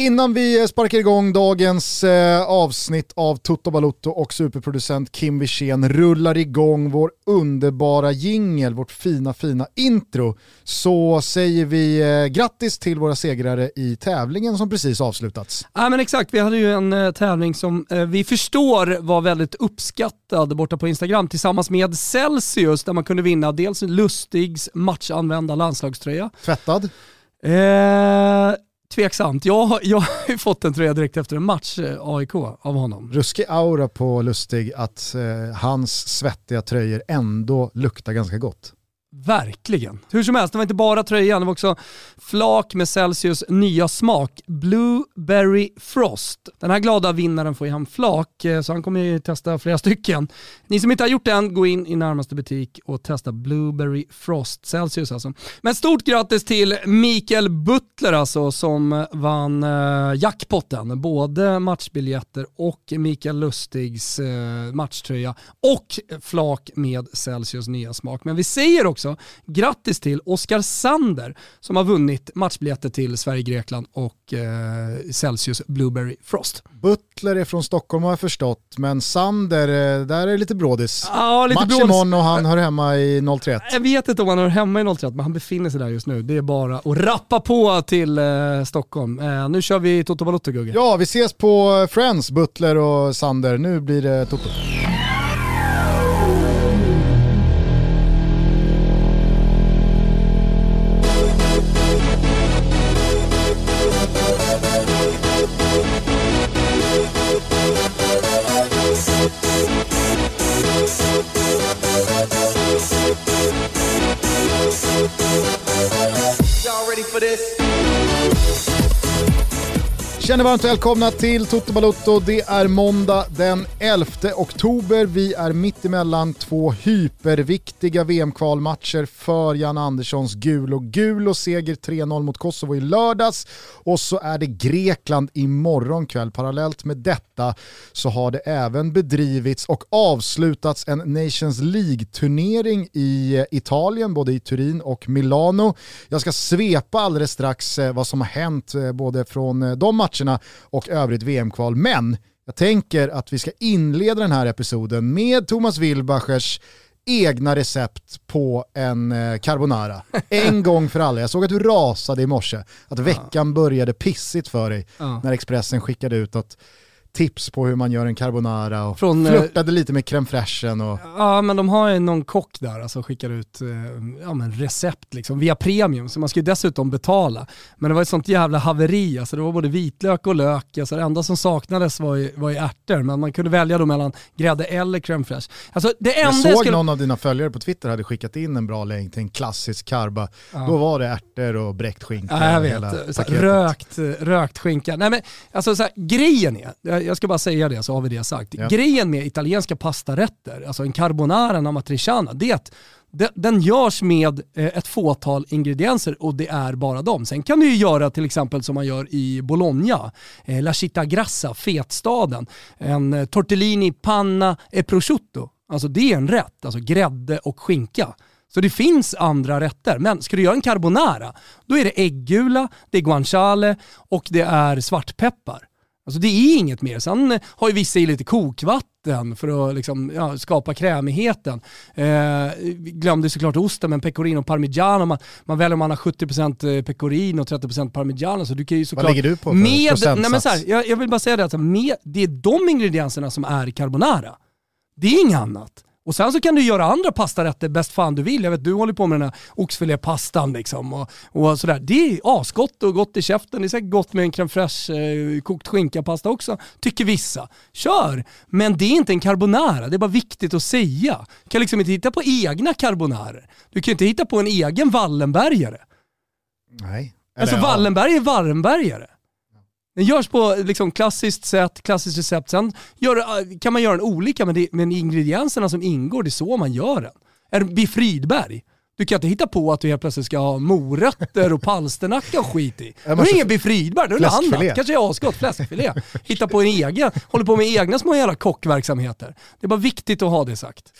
Innan vi sparkar igång dagens eh, avsnitt av Toto Balotto och superproducent Kim Wirsén rullar igång vår underbara jingel, vårt fina fina intro, så säger vi eh, grattis till våra segrare i tävlingen som precis avslutats. Ja men exakt, vi hade ju en eh, tävling som vi förstår var väldigt uppskattad borta på Instagram tillsammans med Celsius där man kunde vinna dels Lustigs matchanvända landslagströja. Tvättad? Eh, tveksamt. Jag, jag har ju fått en tröja direkt efter en match, eh, AIK, av honom. Ruskig aura på Lustig att eh, hans svettiga tröjor ändå luktar ganska gott. Verkligen. Hur som helst, det var inte bara tröjan, det var också flak med Celsius nya smak, Blueberry Frost. Den här glada vinnaren får ju hem flak, eh, så han kommer ju testa flera stycken. Ni som inte har gjort det än, gå in i närmaste butik och testa Blueberry Frost Celsius alltså. Men stort grattis till Mikael Butler alltså som vann eh, jackpotten. Både matchbiljetter och Mikael Lustigs eh, matchtröja och flak med Celsius nya smak. Men vi säger också också. Grattis till Oskar Sander som har vunnit matchbiljetter till Sverige-Grekland och eh, Celsius Blueberry Frost. Butler är från Stockholm har jag förstått, men Sander, eh, där är det lite brådis. Ja, lite Match imorgon och han hör hemma i 031. Jag vet inte om han hör hemma i 031, men han befinner sig där just nu. Det är bara att rappa på till eh, Stockholm. Eh, nu kör vi Toto Balotto Gugge. Ja, vi ses på Friends, Butler och Sander. Nu blir det Toto. Känner varmt välkomna till Toto Balotto. Det är måndag den 11 oktober. Vi är mitt emellan två hyperviktiga VM-kvalmatcher för Jan Anderssons gul och gul och seger 3-0 mot Kosovo i lördags. Och så är det Grekland imorgon kväll. Parallellt med detta så har det även bedrivits och avslutats en Nations League-turnering i eh, Italien, både i Turin och Milano. Jag ska svepa alldeles strax eh, vad som har hänt eh, både från de matcherna matcherna och övrigt VM-kval. Men jag tänker att vi ska inleda den här episoden med Thomas Wilbachers egna recept på en eh, carbonara. En gång för alla. Jag såg att du rasade i morse, att veckan började pissigt för dig när Expressen skickade ut att tips på hur man gör en carbonara och Från, eh, flörtade lite med crème fraîchen. Och... Ja men de har ju någon kock där, alltså skickar ut eh, ja, men recept liksom, via premium, så man ska ju dessutom betala. Men det var ett sånt jävla haveri, alltså det var både vitlök och lök, alltså det enda som saknades var ju, var ju ärtor, men man kunde välja då mellan grädde eller crème fraîche. Alltså, det enda jag såg jag skulle... någon av dina följare på Twitter hade skickat in en bra länk till en klassisk karba. Ja. Då var det ärtor och bräckt skinka. Ja, jag vet, rökt, rökt skinka. Nej, men, alltså, så här, grejen är, jag ska bara säga det så har vi det sagt. Ja. Grejen med italienska pastarätter, alltså en carbonara, en amatriciana, det är att den görs med eh, ett fåtal ingredienser och det är bara dem. Sen kan du ju göra till exempel som man gör i Bologna, eh, La Città Grassa, fetstaden, en eh, tortellini panna e prosciutto. Alltså det är en rätt, alltså grädde och skinka. Så det finns andra rätter, men ska du göra en carbonara, då är det äggula, det är guanciale och det är svartpeppar. Alltså det är inget mer. Sen har ju vissa i lite kokvatten för att liksom, ja, skapa krämigheten. Eh, glömde såklart osten, men pecorino och parmigiano. Man, man väljer om man har 70% pecorino och 30% parmigiano. Så du kan ju såklart... Vad ligger du på för med, nej men så här, jag, jag, vill bara säga det, alltså, med, det är de ingredienserna som är carbonara. Det är inget annat. Och sen så kan du göra andra pastarätter bäst fan du vill. Jag vet du håller på med den här oxfilépastan liksom och, och sådär. Det är asgott och gott i käften. Det är säkert gott med en crème fraîche eh, kokt skinkapasta också, tycker vissa. Kör! Men det är inte en carbonara, det är bara viktigt att säga. Du kan liksom inte hitta på egna carbonarer. Du kan inte hitta på en egen Wallenbergare. Nej. Alltså Eller, alltså Wallenberg är Wallenbergare. Den görs på liksom klassiskt sätt, klassiskt recept. Sen gör, kan man göra den olika, men, det, men ingredienserna som ingår, det är så man gör den. Är Biff Rydberg, du kan inte hitta på att du helt plötsligt ska ha morötter och palsternacka och skit i. Det är ingen Biff Rydberg, det är något annat. Kanske är asgott, fläskfilé. Hitta på en egen, håller på med egna små jävla kockverksamheter. Det är bara viktigt att ha det sagt.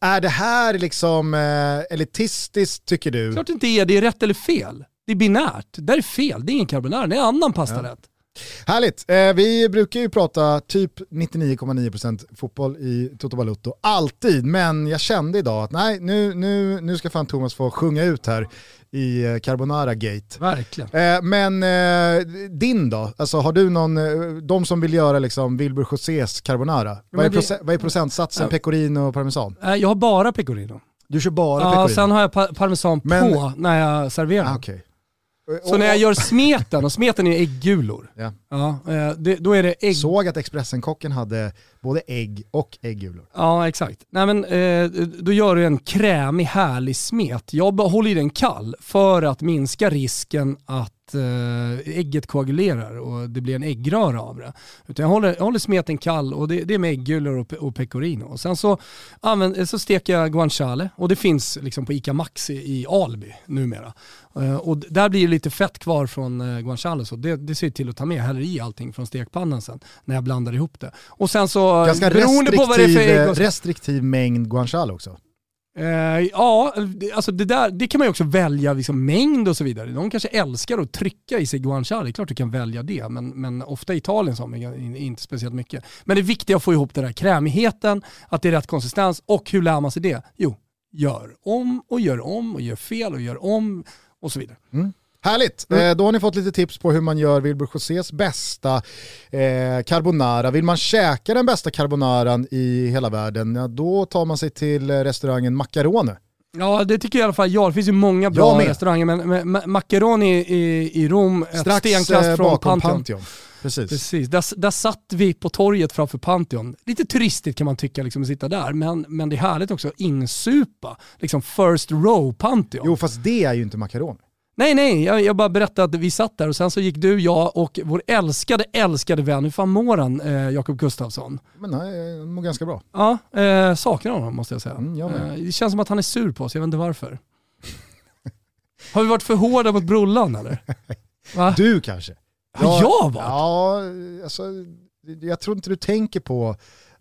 Är det här liksom eh, elitistiskt tycker du? Klart det inte är, det är rätt eller fel. Det är binärt. Det där är fel, det är ingen carbonara, det är en annan pastarätt. Ja. Härligt. Eh, vi brukar ju prata typ 99,9% fotboll i Toto Balutto, alltid, men jag kände idag att nej, nu, nu, nu ska fan Thomas få sjunga ut här i eh, Carbonara Gate. Verkligen. Eh, men din då? Alltså har du någon, de som vill göra liksom Wilbur Josés Carbonara, vad är, det- vad är procentsatsen Ja. pecorino och parmesan? Jag har bara pecorino. Du kör bara Ja, pecorino? sen har jag pa- parmesan Men- på när jag serverar. ah, okej. Så när jag gör smeten, och smeten är äggulor, Ja. ja, eh, det, då är det ägg... Såg att Expressenkocken hade både ägg och äggulor. Ja, exakt. Nej, men, eh, då gör du en krämig, härlig smet. Jag håller i den kall för att minska risken att eh, ägget koagulerar och det blir en äggröra av det. Utan jag håller, jag håller smeten kall och det, det är med äggulor och, och pecorino. Och sen så, använd, så steker jag guanciale och det finns liksom på ICA Maxi i Alby numera. Eh, och där blir det lite fett kvar från uh, guanciale så det, det ser till att ta med, häller i allting från stekpannan sen när jag blandar ihop det. Och sen så, Ganska beroende på vad det är för ägg eh, så- restriktiv mängd guanciale också. Eh, ja, det- alltså det, där, det kan man ju också välja liksom mängd och så vidare. De kanske älskar att trycka i sig guanciale, det är klart du kan välja det, men, men ofta i Italien så har man inte speciellt mycket. Men det viktiga är att få ihop den där krämigheten, att det är rätt konsistens och hur lär man sig det? Jo, gör om och gör om och gör fel och gör om och så vidare. Mm. Härligt, Mm. eh, då har ni fått lite tips på hur man gör Wilbur Josés bästa eh, carbonara. Vill man käka den bästa carbonaran i hela världen, ja, då tar man sig till eh, restaurangen Macarone. Ja, det tycker i alla fall jag. Det finns ju många Jag bra restauranger, men, men ma- Macaroni i, i Rom, ett Strax stenkast eh, från bakom Pantheon. Pantheon. Precis. Precis, där, där satt vi på torget framför Pantheon. Lite turistigt kan man tycka liksom, att sitta där, men, men det är härligt också att insupa liksom first row Pantheon. Jo fast det är ju inte Macarone. Nej, nej, jag, jag bara berättade att vi satt där och sen så gick du, jag och vår älskade, älskade vän, hur fan mår han, eh, Jakob Gustafsson? Men nej, han mår ganska bra. Ja, eh, saknar honom måste jag säga. Mm, jag eh, det känns som att han är sur på oss, jag vet inte varför. Har vi varit för hårda mot Brullan eller? Va? Du kanske? Har jag varit? Ja, alltså, jag tror inte du tänker på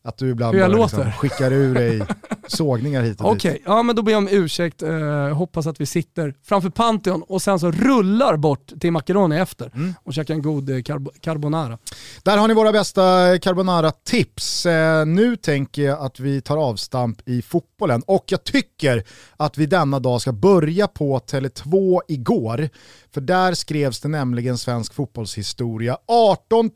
att du ibland bara liksom skickar ur dig sågningar hit och Okej, dit. ja men då ber jag om ursäkt. Eh, hoppas att vi sitter framför Pantheon och sen så rullar bort till Macaroni efter Mm. och käkar en god eh, carb- carbonara. Där har ni våra bästa carbonara-tips. Eh, nu tänker jag att vi tar avstamp i fotbollen och jag tycker att vi denna dag ska börja på Tele2 igår. För där skrevs det nämligen svensk fotbollshistoria. 18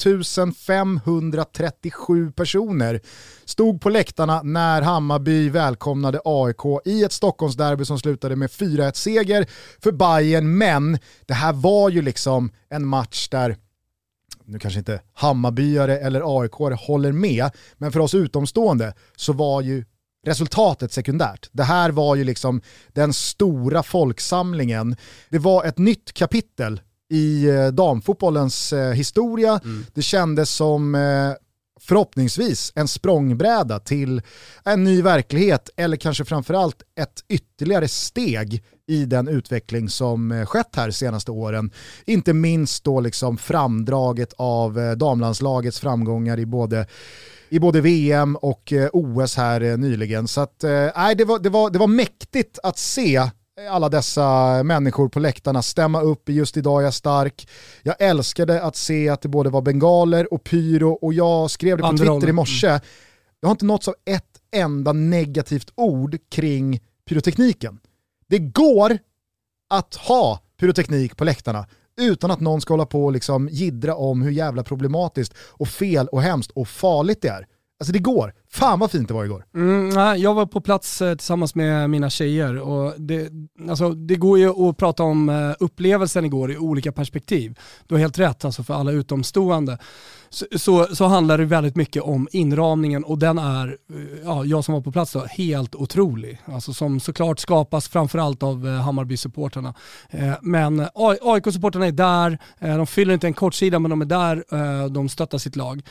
537 personer stod på läktarna när Hammarby välkomnade AIK i ett Stockholmsderby som slutade med 4-1-seger för Bayern. Men det här var ju liksom en match där nu kanske inte Hammarbyare eller aik håller med, men för oss utomstående så var ju resultatet sekundärt. Det här var ju liksom den stora folksamlingen. Det var ett nytt kapitel i eh, damfotbollens eh, historia. Det kändes som eh, förhoppningsvis en språngbräda till en ny verklighet eller kanske framförallt ett ytterligare steg i den utveckling som eh, skett här de senaste åren. Inte minst då liksom framdraget av eh, damlandslagets framgångar i både i både VM och eh, OS här nyligen. Så att, eh, det, var, det, var, det var mäktigt att se alla dessa människor på läktarna stämma upp i Just idag är jag stark. Jag älskade att se att det både var bengaler och pyro och jag skrev det på Andra Twitter i morse. Jag har inte nåtts av ett enda negativt ord kring pyrotekniken. Det går att ha pyroteknik på läktarna utan att någon ska hålla på och liksom jiddra om hur jävla problematiskt och fel och hemskt och farligt det är. Alltså det går. Fan vad fint det var igår. Mm, jag var på plats eh, tillsammans med mina tjejer och det, alltså, det går ju att prata om eh, upplevelsen igår i olika perspektiv. Du har helt rätt, alltså för alla utomstående så, så, så handlar det väldigt mycket om inramningen och den är, eh, ja, jag som var på plats då, helt otrolig. Alltså som såklart skapas framförallt av eh, Hammarby-supporterna. Eh, men AIK-supporterna är där, eh, de fyller inte en kortsida men de är där, eh, de stöttar sitt lag.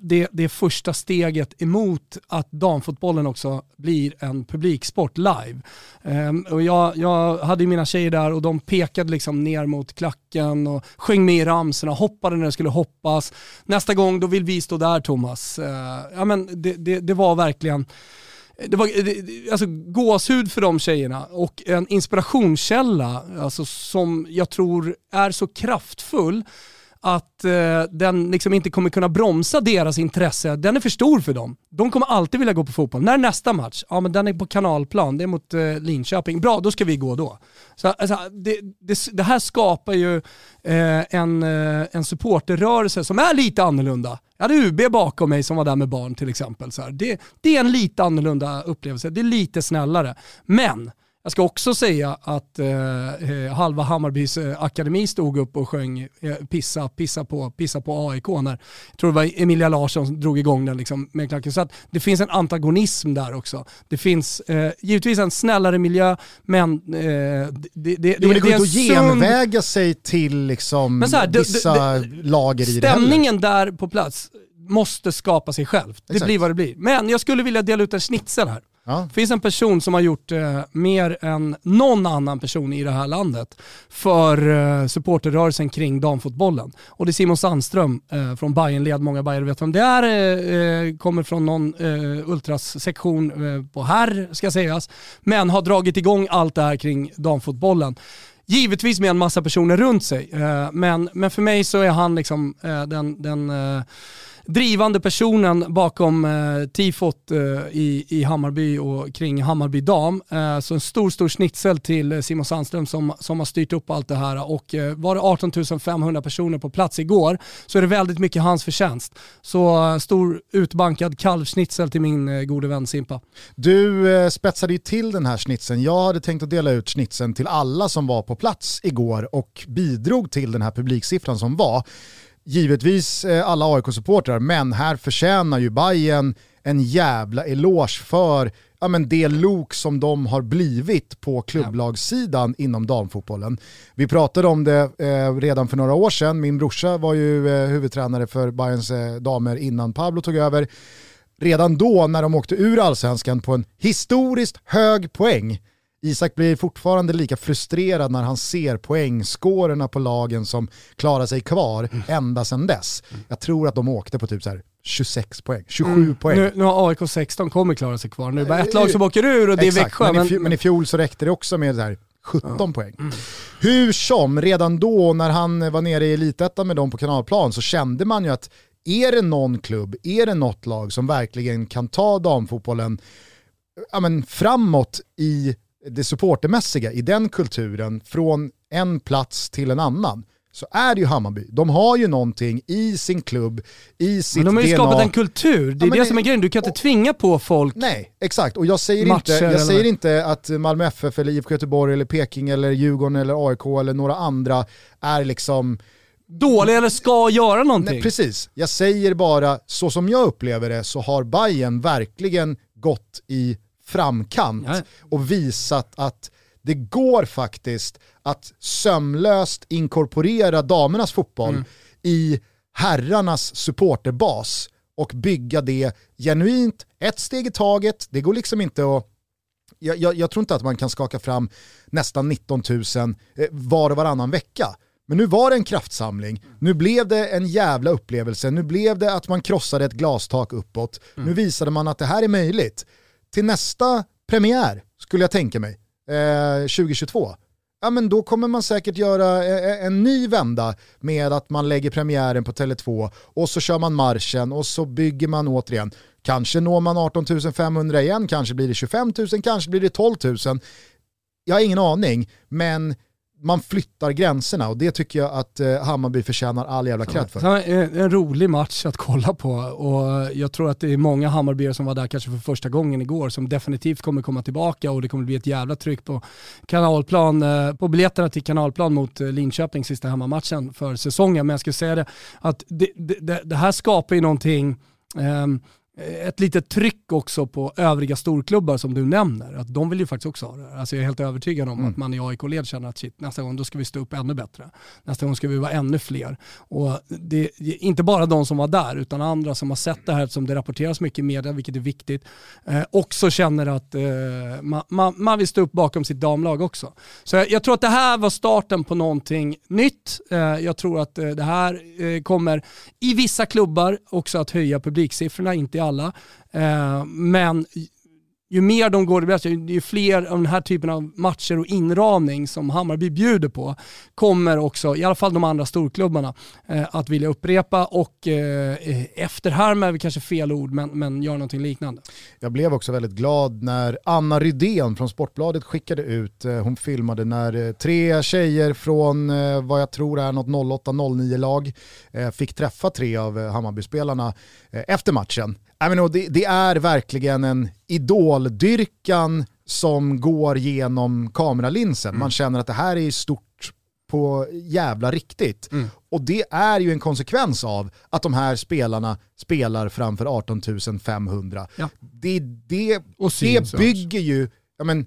Det, det är första steget emot att damfotbollen också blir en publiksport live. Ehm, och jag, jag hade ju mina tjejer där och de pekade liksom ner mot klacken och sjöng med i ramsorna, hoppade när det skulle hoppas. Nästa gång då vill vi stå där Thomas. Eh, ja, men det, det, det var verkligen det var det- alltså, gåshud för de tjejerna och en inspirationskälla alltså, som jag tror är så kraftfull att eh, den liksom inte kommer kunna bromsa deras intresse, den är för stor för dem. De kommer alltid vilja gå på fotboll. När är nästa match? Ja men den är på kanalplan, det är mot eh, Linköping. Bra, då ska vi gå då. Så, alltså, det, det, det, här skapar ju eh, en, eh, en supporterrörelse som är lite annorlunda. Jag hade UB bakom mig som var där med barn till exempel. Så det, det är en lite annorlunda upplevelse, det är lite snällare. Men jag ska också säga att eh, eh, halva Hammarbys eh, akademi stod upp och sjöng eh, pissa, pissa på, pissa på AIK när, jag tror det var Emilia Larsson som drog igång den liksom, med klacken. Så att det finns en antagonism där också. Det finns eh, givetvis en snällare miljö, men eh, det, det, det, jo, men det går inte att genväga sig till liksom här, vissa det, det, lager i det Stämningen där på plats måste skapa sig själv. Det Exakt. blir vad det blir. Men jag skulle vilja dela ut en schnitzel här. Ja. Det finns en person som har gjort eh, mer än någon annan person i det här landet för eh, supporterrörelsen kring damfotbollen. Och det är Simon Sandström eh, från Bayernled, många Bayern vet vem det är, eh, eh, kommer från någon eh, ultras-sektion eh, på här ska sägas, men har dragit igång allt det här kring damfotbollen. Givetvis med en massa personer runt sig, eh, men, men för mig så är han liksom eh, den, den eh, drivande personen bakom eh, tifot eh, i, i Hammarby och kring Hammarby dam. Eh, så en stor, stor snitsel till Simon Sandström som, som har styrt upp allt det här. Och eh, var det 18 500 personer på plats igår så är det väldigt mycket hans förtjänst. Så eh, stor utbankad kalvsnitsel till min eh, gode vän Simpa. Du eh, spetsade ju till den här snitsen. Jag hade tänkt att dela ut snitsen till alla som var på plats igår och bidrog till den här publiksiffran som var givetvis eh, alla AIK-supportrar, men här förtjänar ju Bayern en jävla eloge för ja, men det lok som de har blivit på klubblagssidan inom damfotbollen. Vi pratade om det eh, redan för några år sedan, min brorsa var ju eh, huvudtränare för Bayerns eh, damer innan Pablo tog över. Redan då när de åkte ur allsvenskan på en historiskt hög poäng Isak blir fortfarande lika frustrerad när han ser poängskårorna på lagen som klarar sig kvar mm. ända sedan dess. Jag tror att de åkte på typ så här 26 poäng, 27 mm. poäng. Nu, nu har AIK 16 kommer klara sig kvar, nu är det bara ett lag som åker ur och det är Växjö. Men, men, men i fjol så räckte det också med så här 17 ja. poäng. Mm. Hur som, redan då när han var nere i elitettan med dem på kanalplan så kände man ju att är det någon klubb, är det något lag som verkligen kan ta damfotbollen ja, men framåt i det supportermässiga i den kulturen från en plats till en annan så är det ju Hammarby. De har ju någonting i sin klubb, i sitt DNA. Men de har ju DNA. skapat en kultur, det är ja, det som är grejen. Du kan inte tvinga på folk Nej, exakt. Och jag säger, inte, jag säger inte att Malmö FF eller IFK Göteborg eller Peking eller Djurgården eller AIK eller några andra är liksom dåliga eller ska göra någonting. Nej, precis, jag säger bara så som jag upplever det så har Bayern verkligen gått i framkant ja. och visat att det går faktiskt att sömlöst inkorporera damernas fotboll mm. i herrarnas supporterbas och bygga det genuint, ett steg i taget. Det går liksom inte att jag, jag, jag, tror inte att man kan skaka fram nästan 19 000 eh, var och varannan vecka. Men nu var det en kraftsamling, nu blev det en jävla upplevelse, nu blev det att man krossade ett glastak uppåt, mm. nu visade man att det här är möjligt till nästa premiär, skulle jag tänka mig, eh, 2022, ja men då kommer man säkert göra en, en ny vända med att man lägger premiären på Tele2 och så kör man marschen och så bygger man återigen. Kanske når man 18 500 igen, kanske blir det 25 000, kanske blir det 12 000. Jag har ingen aning, men man flyttar gränserna och det tycker jag att eh, Hammarby förtjänar all jävla cred för. Det en, en, rolig match att kolla på och jag tror att det är många Hammarbyare som var där kanske för första gången igår som definitivt kommer komma tillbaka och det kommer bli ett jävla tryck på kanalplan, eh, på biljetterna till kanalplan mot eh, Linköping sista hemmamatchen för säsongen. Men jag skulle säga det att det, det, det här skapar ju någonting um, ett litet tryck också på övriga storklubbar som du nämner. Att de vill ju faktiskt också ha det. Alltså jag är helt övertygad om mm. att man i AIK-led känner att shit, nästa gång då ska vi stå upp ännu bättre. Nästa gång ska vi vara ännu fler. Och det är inte bara de som var där utan andra som har sett det här som det rapporteras mycket i media, vilket är viktigt, eh, också känner att eh, man, man, man, vill stå upp bakom sitt damlag också. Så jag, jag, tror att det här var starten på någonting nytt. Eh, jag tror att eh, det här eh, kommer i vissa klubbar också att höja publiksiffrorna, inte i alla. Eh, men ju mer de går, det ju fler av den här typen av matcher och inramning som Hammarby bjuder på kommer också, i alla fall de andra storklubbarna, eh, att vilja upprepa och eh, efterhärma är kanske fel ord, men, men göra någonting liknande. Jag blev också väldigt glad när Anna Rydén från Sportbladet skickade ut, eh, hon filmade när eh, tre tjejer från eh, vad jag tror är något 08-09 lag eh, fick träffa tre av eh, Hammarbyspelarna eh, efter matchen. I mean, det, det är verkligen en idoldyrkan som går genom kameralinsen. Mm. Man känner att det här är stort på jävla riktigt. Mm. Och det är ju en konsekvens av att de här spelarna spelar framför 18 500. Ja. Det, det, det bygger ju, ja men,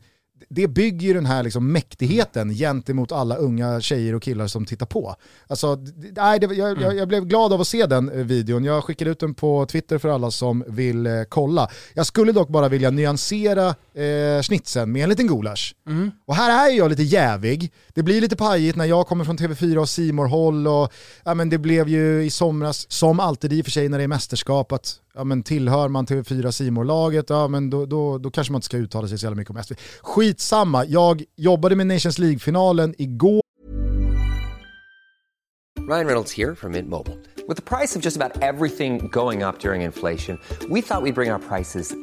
det bygger ju den här liksom mäktigheten gentemot alla unga tjejer och killar som tittar på. Alltså, nej, det, jag, jag, jag, blev glad av att se den eh, videon. Jag skickade ut den på Twitter för alla som vill eh, kolla. Jag skulle dock bara vilja nyansera eh, snitsen med en liten gulasch. Mm. Och här är jag lite jävig. Det blir lite pajigt när jag kommer från TV4 och simor håll och ja, men det blev ju i somras, som alltid i och för sig när det är mästerskap, att ja, men tillhör man TV4 simor laget ja, men då, då, då kanske man inte ska uttala sig så jävla mycket om SV. Skitsamma, jag jobbade med Nations League-finalen igår. Ryan Reynolds här från Mint Mobile. Med priset på nästan allt som går upp under inflationen, trodde vi att vi skulle bring våra priser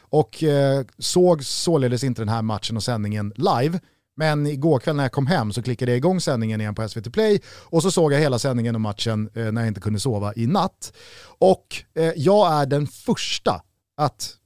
Och eh, såg således inte den här matchen och sändningen live. Men igår kväll när jag kom hem så klickade jag igång sändningen igen på SVT Play och så såg jag hela sändningen och matchen eh, när jag inte kunde sova i natt. Och eh, jag är den första att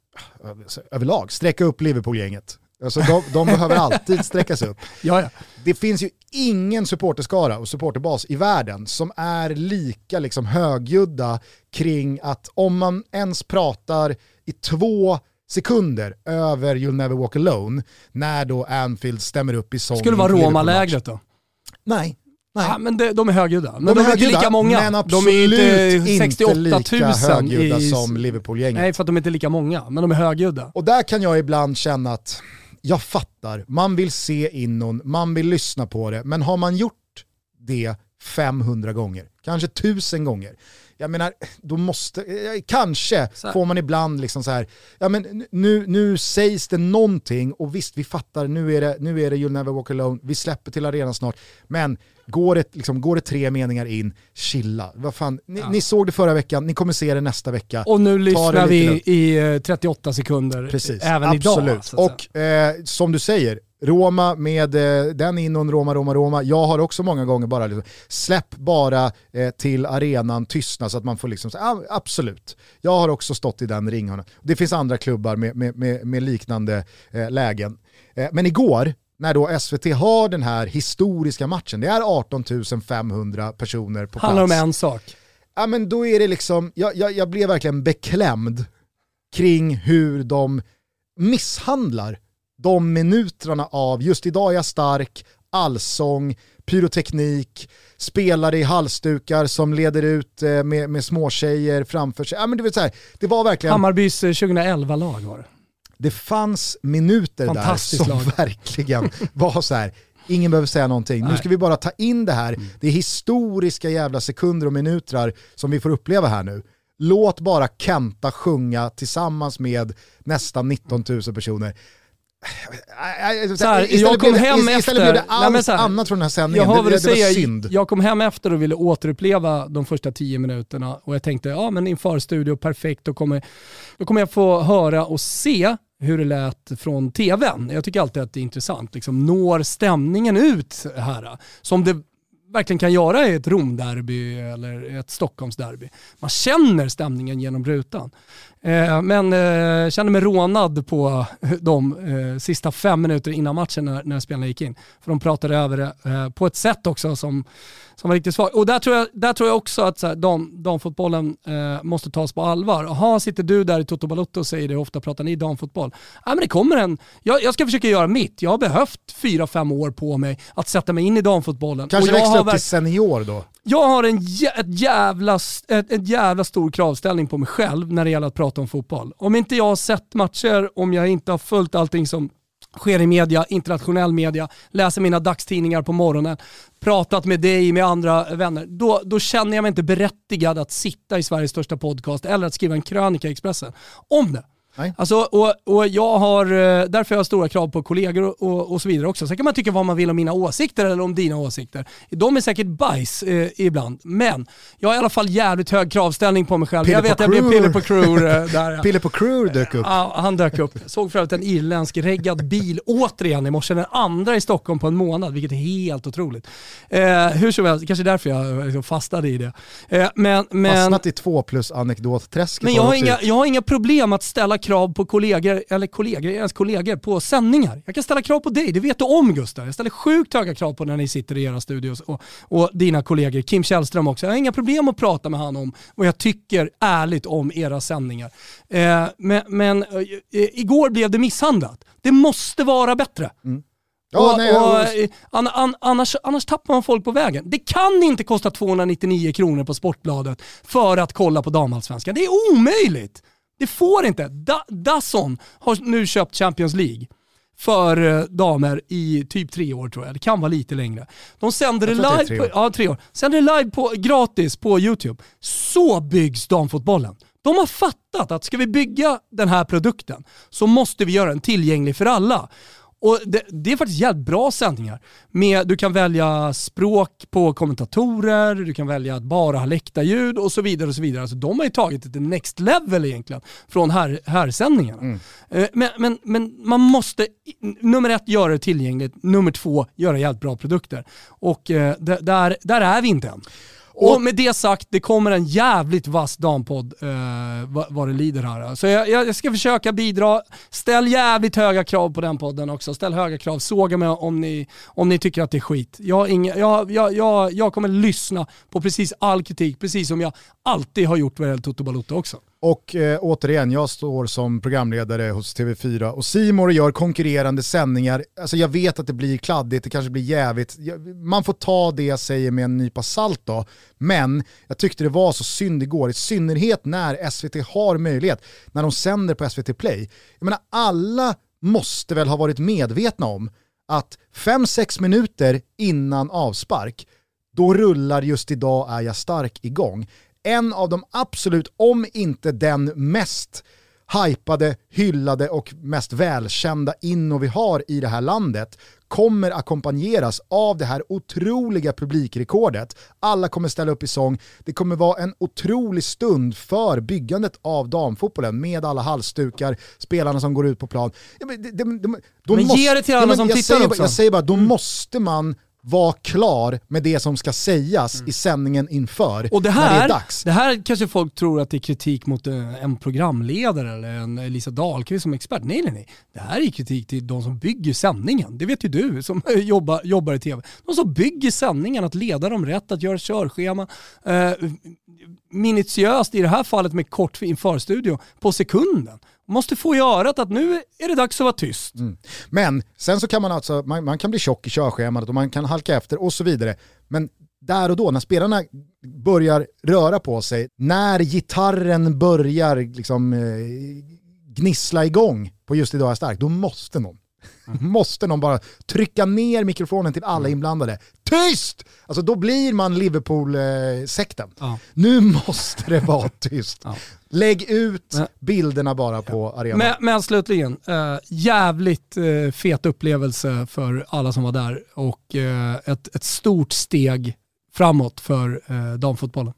överlag sträcka upp Liverpool-gänget. Alltså de, de behöver alltid sträckas upp. Jaja. Det finns ju ingen supporterskara och supporterbas i världen som är lika liksom högljudda kring att om man ens pratar i två sekunder över You'll Never Walk Alone när då Anfield stämmer upp i sång. Skulle det vara Roma-lägret då? Nej. Nej. Ja, men de, de är högljudda. Men de, de är, högljudda, inte lika många. Men absolut de är inte 68 000 inte lika högljudda i... som Liverpool-gänget. Nej, för att de är inte lika många, men de är högljudda. Och där kan jag ibland känna att jag fattar, man vill se innon, man vill lyssna på det, men har man gjort det 500 gånger, kanske 1000 gånger, jag menar, då måste, eh, kanske får man ibland liksom så här, ja men nu, nu sägs det någonting och visst vi fattar, nu är, det, nu är det You'll Never Walk Alone, vi släpper till arenan snart, men går det, liksom, går det tre meningar in, chilla. Vad fan, ni, ja. ni såg det förra veckan, ni kommer se det nästa vecka. Och nu lyssnar vi i 38 eh, sekunder, Precis, även absolut. idag. Alltså. Och eh, som du säger, Roma med eh, den innon, Roma, Roma, Roma. Jag har också många gånger bara liksom, släpp bara eh, till arenan, tystna så att man får liksom, ah, absolut. Jag har också stått i den ringhörnan. Det finns andra klubbar med, med, med, med liknande eh, lägen. Eh, men igår, när då SVT har den här historiska matchen, det är 18 500 personer på plats. Handlar om en sak. Ja men då är det liksom, jag, jag, jag blev verkligen beklämd kring hur de misshandlar de minuterna av just idag är jag stark, allsång, pyroteknik, spelare i halsdukar som leder ut eh, med, med småtjejer framför sig. Ja, men det, vill säga, det var verkligen... Hammarbys 2011-lag eh, var det. Det fanns minuter där som lag. verkligen var så här, ingen behöver säga någonting. Nej. Nu ska vi bara ta in det här, mm. det är historiska jävla sekunder och minuter som vi får uppleva här nu. Låt bara Kenta sjunga tillsammans med nästan 19 000 personer. Så här, jag kom hem efter... Istället blev det allt nej, här, annat från den här sändningen. Jag, det, det, det säga, synd. Jag kom hem efter och ville återuppleva de första tio minuterna och jag tänkte, ja men inför studio, perfekt, då kommer, då kommer jag få höra och se hur det lät från tvn. Jag tycker alltid att det är intressant. Liksom, når stämningen ut här? Som det verkligen kan göra i ett Romderby eller ett Stockholmsderby. Man känner stämningen genom rutan. Eh, men eh, kände mig rånad på de eh, sista fem minuter innan matchen när, när spelarna gick in. För de pratade över det på ett sätt också som, som var riktigt svagt. Och där tror jag, där tror jag också att så här, dam, damfotbollen måste tas på allvar. Jaha, sitter du där i Toto Balotto och säger det, ofta pratar ni damfotboll. Ja, men det kommer en, jag, jag ska försöka göra mitt. Jag har behövt fyra, fem år på mig att sätta mig in i damfotbollen. Kanske jag växla upp till senior då? Jag har en jä ett jävla, ett, ett jävla stor kravställning på mig själv när det gäller att prata om fotboll. Om inte jag har sett matcher, om jag inte har följt allting som sker i media, internationell media, läser mina dagstidningar på morgonen, pratat med dig, med andra vänner, då, då känner jag mig inte berättigad att sitta i Sveriges största podcast eller att skriva en krönika i Expressen om det. Nej. Alltså, och, och jag har, eh, därför har jag stora krav på kollegor och, och, så vidare också. Sen kan man tycka vad man vill om mina åsikter eller om dina åsikter. De är säkert bajs eh, ibland, men jag har i alla fall jävligt hög kravställning på mig själv. Piller jag vet jag blev piller på crew eh, där. Pille på Crew dök upp. Ja, han dök upp. Såg för övrigt en irländsk reggad bil återigen i morse, den andra i Stockholm på en månad, vilket är helt otroligt. Eh, hur som helst, kanske därför jag liksom fastnade i det. Eh, men, men, Fastnat i två plus anekdotträsket. men jag har, inga, jag har inga problem att ställa krav på kollegor, eller kollegor, ens kollegor, på sändningar. Jag kan ställa krav på dig, det vet du om Gustav. Jag ställer sjukt höga krav på när ni sitter i era studios och, och dina kollegor, Kim Källström också. Jag har inga problem att prata med han om vad jag tycker ärligt om era sändningar. Eh, men men eh, igår blev det misshandlat. Det måste vara bättre. Ja, och, nej, och, eh, an, an, annars, annars tappar man folk på vägen. Det kan inte kosta 299 kronor på Sportbladet för att kolla på damallsvenskan. Det är omöjligt! Det får inte. Da, Dazon har nu köpt Champions League för eh, damer i typ tre år tror jag. Det kan vara lite längre. De sänder det det live, tre på, ja, tre år. Sänder det live på, gratis på YouTube. Så byggs damfotbollen. De har fattat att ska vi bygga den här produkten så måste vi göra den tillgänglig för alla. Och det, det är faktiskt jävligt bra sändningar. Med, du kan välja språk på kommentatorer, du kan välja att bara ha läktarljud och så vidare. och så vidare. Alltså, de har ju tagit det till next level egentligen från här, härsändningarna. Eh, Men, men, men man måste, nummer ett, göra det tillgängligt. Nummer två, göra jävligt bra produkter. Och eh, där, där är vi inte än. Och med det sagt, det kommer en jävligt vass dampodd eh, vad, vad det lider här. Så jag, jag ska försöka bidra. Ställ jävligt höga krav på den podden också. Ställ höga krav. Såga mig om ni, om ni tycker att det är skit. Jag, inga, jag, jag, jag, jag kommer lyssna på precis all kritik, precis som jag alltid har gjort vad gäller Toto Balotto också. Och eh, återigen, jag står som programledare hos TV4 och Simor gör konkurrerande sändningar. Alltså jag vet att det blir kladdigt, det kanske blir jävigt. Jag- Man får ta det jag säger med en nypa salt då. Men jag tyckte det var så synd igår, i synnerhet när SVT har möjlighet, när de sänder på SVT Play. Jag menar alla måste väl ha varit medvetna om att 5-6 minuter innan avspark, då rullar just idag är jag stark igång. En av de absolut, om inte den mest hypade, hyllade och mest välkända inno vi har i det här landet kommer ackompanjeras av det här otroliga publikrekordet. Alla kommer ställa upp i sång. Det kommer vara en otrolig stund för byggandet av damfotbollen med alla halsdukar, spelarna som går ut på plan. Ja, men det- det- då Men ge det till alla men som tittar säger, också. Jag säger bara, då måste man vara klar med det som ska sägas i sändningen inför Mm. Och det här, det är dags. det här kanske folk tror att det är kritik mot eh, en programledare eller en Elisa Dahlqvist som expert. Nej, nej, nej. Det här är kritik till de som bygger sändningen. Det vet ju du som jobbar, jobbar i tv. De som bygger sändningen, att leda dem rätt, att göra körschema. Eh, minutiöst, i det här fallet med kort införstudio, på sekunden. Måste få i örat att nu är det dags att vara tyst. Mm. Men sen så kan man alltså, man, man kan bli tjock i körschemat och man kan halka efter och så vidare. Men där och då, när spelarna börjar röra på sig, när gitarren börjar liksom, eh, gnissla igång på just idag är stark, då måste någon Måste någon bara trycka ner mikrofonen till alla inblandade. Tyst! Alltså då blir man Liverpool-sekten. Ja. Nu måste det vara tyst. Ja. Lägg ut bilderna bara på arenan. Men, men slutligen, eh, jävligt eh, fet upplevelse för alla som var där och eh, ett, ett stort steg framåt för damfotbollen.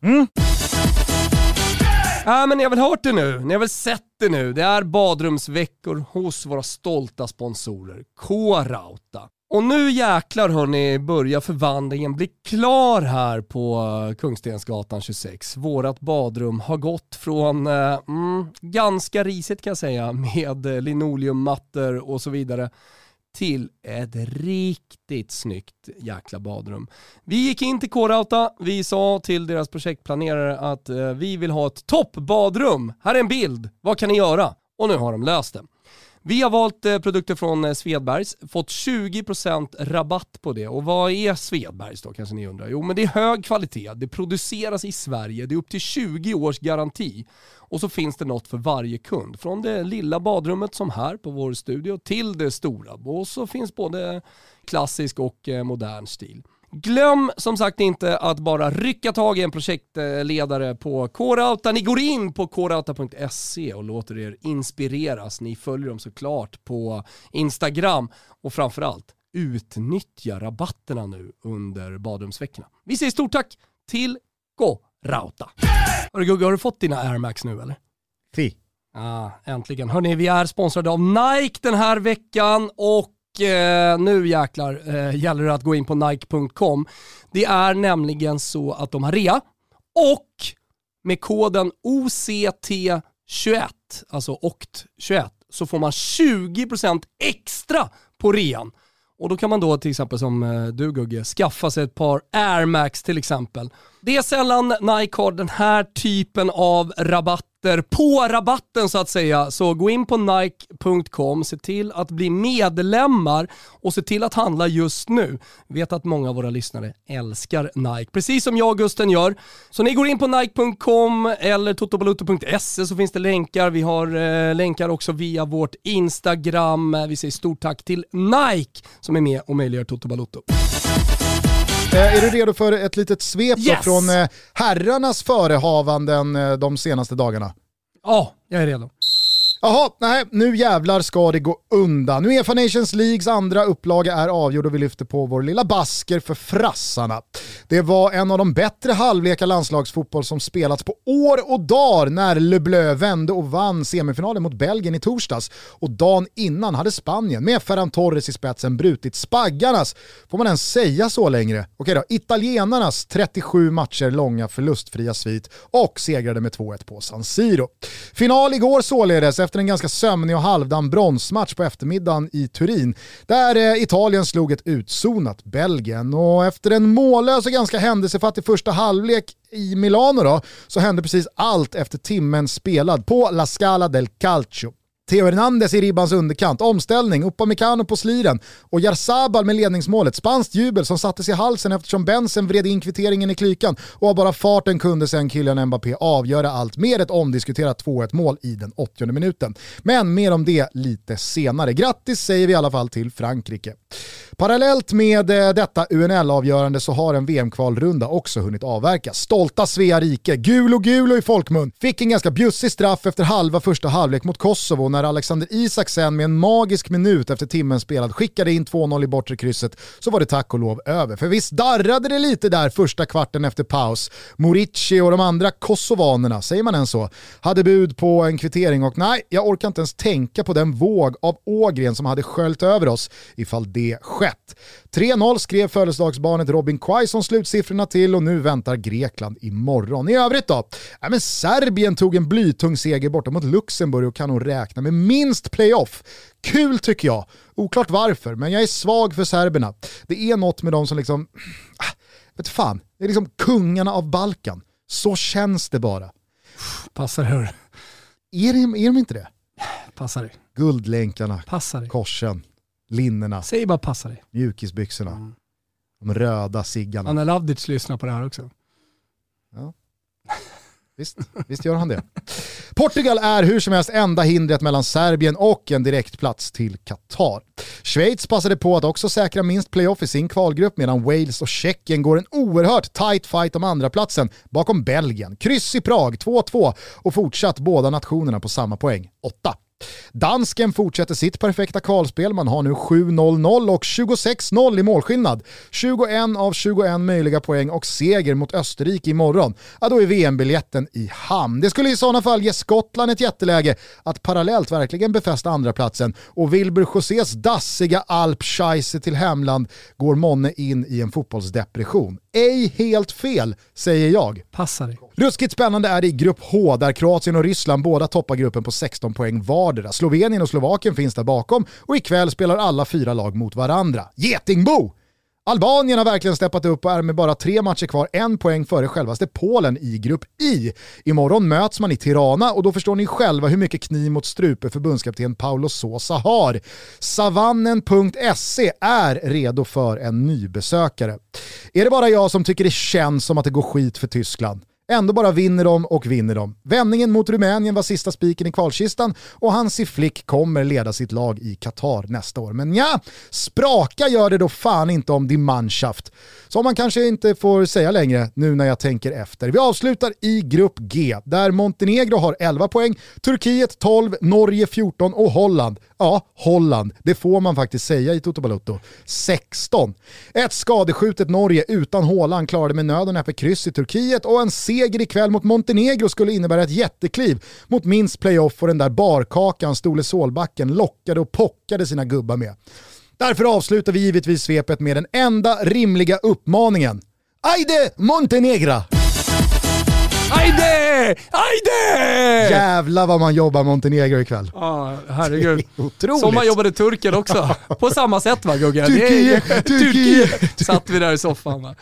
Ja, men ni har väl hört det nu, ni har väl sett det nu. Det är badrumsveckor hos våra stolta sponsorer K-Rauta. Och nu jäklar hörni börjar förvandlingen bli klar här på eh, Kungstensgatan 26. Vårat badrum har gått från eh, mm, ganska risigt kan jag säga med eh, linoleummattor och så vidare till ett riktigt snyggt jäkla badrum. Vi gick in till K-Rauta, vi sa till deras projektplanerare att eh, vi vill ha ett toppbadrum. Här är en bild, vad kan ni göra? Och nu har de löst det. Vi har valt eh, produkter från eh, Svedbergs, fått 20% rabatt på det. Och vad är Svedbergs då kanske ni undrar? Jo men det är hög kvalitet, det produceras i Sverige, det är upp till 20 års garanti. Och så finns det något för varje kund. Från det lilla badrummet som här på vår studio till det stora. Och så finns både klassisk och eh, modern stil. Glöm som sagt inte att bara rycka tag i en projektledare på K-Rauta. Ni går in på krauta.se och låter er inspireras. Ni följer dem såklart på Instagram och framförallt utnyttja rabatterna nu under badrumsveckorna. Vi säger stort tack till K-Rauta. Hörru Gugge, har du fått dina Air Max nu eller? Fi. Ah, äntligen. Hörni, vi är sponsrade av Nike den här veckan och eh, nu jäklar eh, gäller det att gå in på Nike.com. Det är nämligen så att de har rea och med koden OCT21, alltså OCT21, så får man 20% extra på rean. Och då kan man då till exempel som eh, du Gugge, skaffa sig ett par Air Max till exempel. Det är sällan Nike har den här typen av rabatter på rabatten så att säga. Så gå in på nike.com, se till att bli medlemmar och se till att handla just nu. Jag vet att många av våra lyssnare älskar Nike, precis som jag och Gusten gör. Så ni går in på nike.com eller totobaluto.se så finns det länkar. Vi har eh, länkar också via vårt Instagram. Vi säger stort tack till Nike som är med och möjliggör Toto Balutto. Eh, är du redo för ett litet svep Yes! från eh, herrarnas förehavanden eh, de senaste dagarna? Ja, jag är redo. Jaha, nej, nu jävlar ska det gå undan. Nu Uefa Nations Leagues andra upplaga är avgjord och vi lyfter på vår lilla basker för frassarna. Det var en av de bättre halvlekar landslagsfotboll som spelats på år och dagar när Le Bleu vände och vann semifinalen mot Belgien i torsdags. Och dagen innan hade Spanien med Ferran Torres i spetsen brutit spaggarnas, får man ens säga så längre? Okej då, italienarnas 37 matcher långa förlustfria svit och segrade med 2-1 på San Siro. Final igår således efter en ganska sömnig och halvdan bronsmatch på eftermiddagen i Turin, där eh, Italien slog ett utzonat Belgien. Och efter en mållös och ganska händelsefattig första halvlek i Milano då, så hände precis allt efter timmen spelad på La Scala del Calcio. Theo Hernandez i ribbans underkant, omställning, Upamecano på sliren och Jarzabal med ledningsmålet. Spanskt jubel som sattes i halsen eftersom Bensen vred in kvitteringen i klykan och av bara farten kunde sen Kylian Mbappé avgöra allt med ett omdiskuterat 2-1 mål i den 80 minuten. Men mer om det lite senare. Grattis säger vi i alla fall till Frankrike. Parallellt med eh, detta UNL-avgörande så har en VM-kvalrunda också hunnit avverkas. Stolta Svea rike, gul och gul och i folkmun, fick en ganska bjussig straff efter halva första halvlek mot Kosovo när Alexander Isak sen med en magisk minut efter timmen spelad skickade in 2-0 i bortre krysset så var det tack och lov över. För visst darrade det lite där första kvarten efter paus. Morici och de andra kosovanerna, säger man än så, hade bud på en kvittering och nej, jag orkar inte ens tänka på den våg av Ågren som hade sköljt över oss ifall det skett. 3-0 skrev födelsedagsbarnet Robin Quaison slutsiffrorna till och nu väntar Grekland imorgon. I övrigt då? Ja, men Serbien tog en blytung seger borta mot Luxemburg och kan nog räkna med minst playoff. Kul tycker jag. Oklart varför, men jag är svag för serberna. Det är något med dem som liksom, ah, vet fan, det är liksom kungarna av Balkan. Så känns det bara. Passar hör. Är, är de inte det? Passar. Guldlänkarna, Passar korsen, linnena, Säg bara passa dig. mjukisbyxorna, de röda ciggarna. Anna Lavdic lyssnar på det här också. Visst, visst gör han det. Portugal är hur som helst enda hindret mellan Serbien och en direktplats till Qatar. Schweiz passade på att också säkra minst playoff i sin kvalgrupp medan Wales och Tjeckien går en oerhört tight fight om andra platsen bakom Belgien. Kryss i Prag, 2-2 och fortsatt båda nationerna på samma poäng, 8. Dansken fortsätter sitt perfekta kvalspel, man har nu 7-0-0 och 26-0 i målskillnad. 21 av 21 möjliga poäng och seger mot Österrike imorgon. Ja, då är VM-biljetten i hamn. Det skulle i sådana fall ge Skottland ett jätteläge att parallellt verkligen befästa andraplatsen. och Wilbur Josés dassiga alpscheisse till hemland går månne in i en fotbollsdepression. Ej helt fel, säger jag. Passar dig. Ruskigt spännande är det i grupp H där Kroatien och Ryssland båda toppar gruppen på 16 poäng vardera. Slovenien och Slovakien finns där bakom och ikväll spelar alla fyra lag mot varandra. Getingbo! Albanien har verkligen steppat upp och är med bara tre matcher kvar en poäng före självaste Polen i grupp I. Imorgon möts man i Tirana och då förstår ni själva hur mycket kniv mot strupe förbundskapten Paolo Sosa har. Savannen.se är redo för en nybesökare. Är det bara jag som tycker det känns som att det går skit för Tyskland? Ändå bara vinner de och vinner de. Vändningen mot Rumänien var sista spiken i kvalkistan och Hansi Flick kommer leda sitt lag i Qatar nästa år. Men ja, spraka gör det då fan inte om din manschaft. Som man kanske inte får säga längre nu när jag tänker efter. Vi avslutar i grupp G där Montenegro har 11 poäng, Turkiet 12, Norge 14 och Holland, ja Holland, det får man faktiskt säga i Toto Balotto, 16. Ett skadeskjutet Norge utan Håland klarade med nöd och näppe kryss i Turkiet och en seger ikväll mot Montenegro skulle innebära ett jättekliv mot minst playoff och den där barkakan Stole Solbacken lockade och pockade sina gubbar med. Därför avslutar vi givetvis svepet med den enda rimliga uppmaningen. Ajde Montenegra! Ajde! Ajde! Jävlar vad man jobbar Montenegro ikväll. Ja, herregud. Otroligt. Som man jobbade Turken också. På samma sätt va Gugge? Turkiet, Turkiet. Satt vi där i soffan va.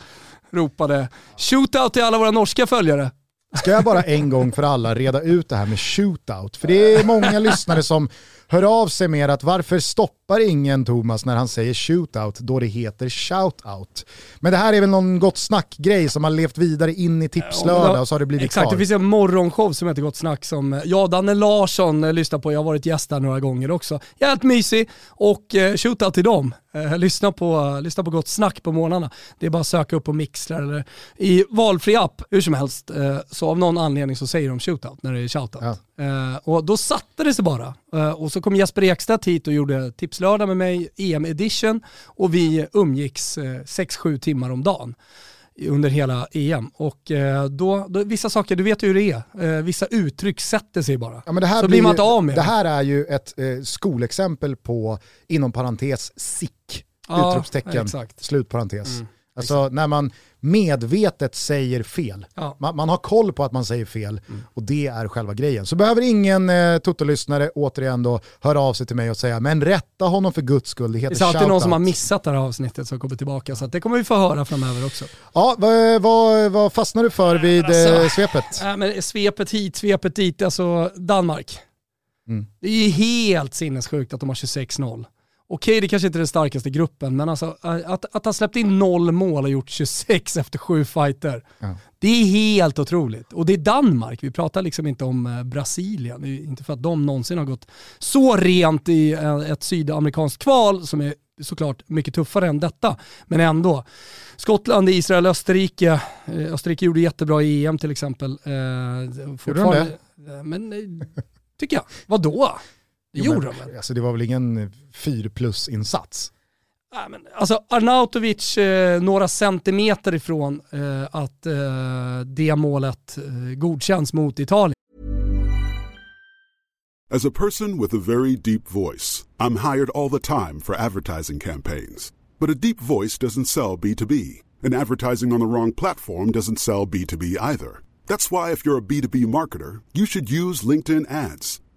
Ropade shootout till alla våra norska följare. Ska jag bara en gång för alla reda ut det här med shootout? För det är många lyssnare som hör av sig med att varför stoppar ingen Thomas när han säger shootout då det heter shoutout? Men det här är väl någon gott snack-grej som har levt vidare in i tipslördag och så har det blivit Exakt, kvar. det finns en morgonshow som heter Gott Snack som eh, jag och Danne Larsson eh, lyssnar på. Jag har varit gäst där några gånger också. Jävligt mysig och eh, shootout till dem. Lyssna, på, lyssna på Gott Snack på morgnarna. Det är bara att söka upp på Mixler eller i valfri app, hur som helst. Så av någon anledning så säger de shootout när det är shoutout. Ja. Eh, och då satte det sig bara. Eh, och så kom Jesper Ekstedt hit och gjorde Tipslördag med mig, EM edition, och vi umgicks eh, 6-7 timmar om dagen under hela EM. Och eh, då, då, vissa saker, du vet ju hur det är, eh, vissa uttryck sätter sig bara. Ja, men det här så blir man inte av med Det här är ju ett eh, skolexempel på, inom parentes, sick, Ja, utropstecken, exakt. slutparentes. Mm, alltså när man medvetet säger fel. Ja. Mm. Man, man har koll på att man säger fel och det är själva grejen. Så behöver ingen eh, Toto-lyssnare återigen då höra av sig till mig och säga men rätta honom för guds skull, det Det heter är alltid någon som har shoutout." missat det här avsnittet som kommer tillbaka, så det kommer vi få höra framöver också. Ja, vad, vad, vad fastnar du för vid eh, Alltså, svepet? Äh, men svepet hit, svepet dit, alltså Danmark. Mm. Det är ju helt sinnessjukt att de har 26-0. Okej, det kanske inte är den starkaste gruppen, men alltså, att, att ha släppt in noll mål och gjort 26 efter sju fighter, Ja. det är helt otroligt. Och det är Danmark, vi pratar liksom inte om Brasilien. Det inte för att de någonsin har gått så rent i ett sydamerikanskt kval som är såklart mycket tuffare än detta. Men ändå. Skottland, Israel, Österrike. Österrike gjorde jättebra i EM till exempel. Eh, fortfarande- Eh, Men tycker jag. Vadå? Jo, gjorde men, väl? Alltså det var väl ingen 4 plus-insats? Nej, men, alltså Arnautovic eh, några centimeter ifrån eh, att eh, det målet eh, godkänns mot Italien. As a person with a very deep voice, I'm hired all the time for advertising campaigns. But a deep voice doesn't sell B2B, and advertising on the wrong platform doesn't sell B2B either. That's why, if you're a B2B marketer, you should use LinkedIn ads.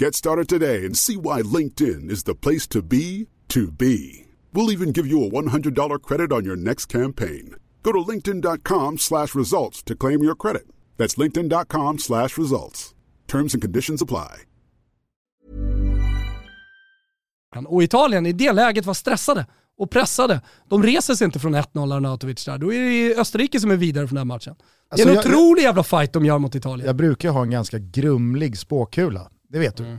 Get started today and see why LinkedIn is the place to be to be. We'll even give you a $100 credit on your next campaign. Go to linkedin.com slash results to claim your credit. That's linkedin.com slash results. Terms and conditions apply. Och Italien i det läget var stressade och pressade. De reser sig inte från 1-0 Arnautovic där. Då är det Österrike som är vidare från den här matchen. Alltså, det är en jag- otrolig jävla fight de gör mot Italien. Jag brukar ha en ganska grumlig spåkula, det vet du. Mm.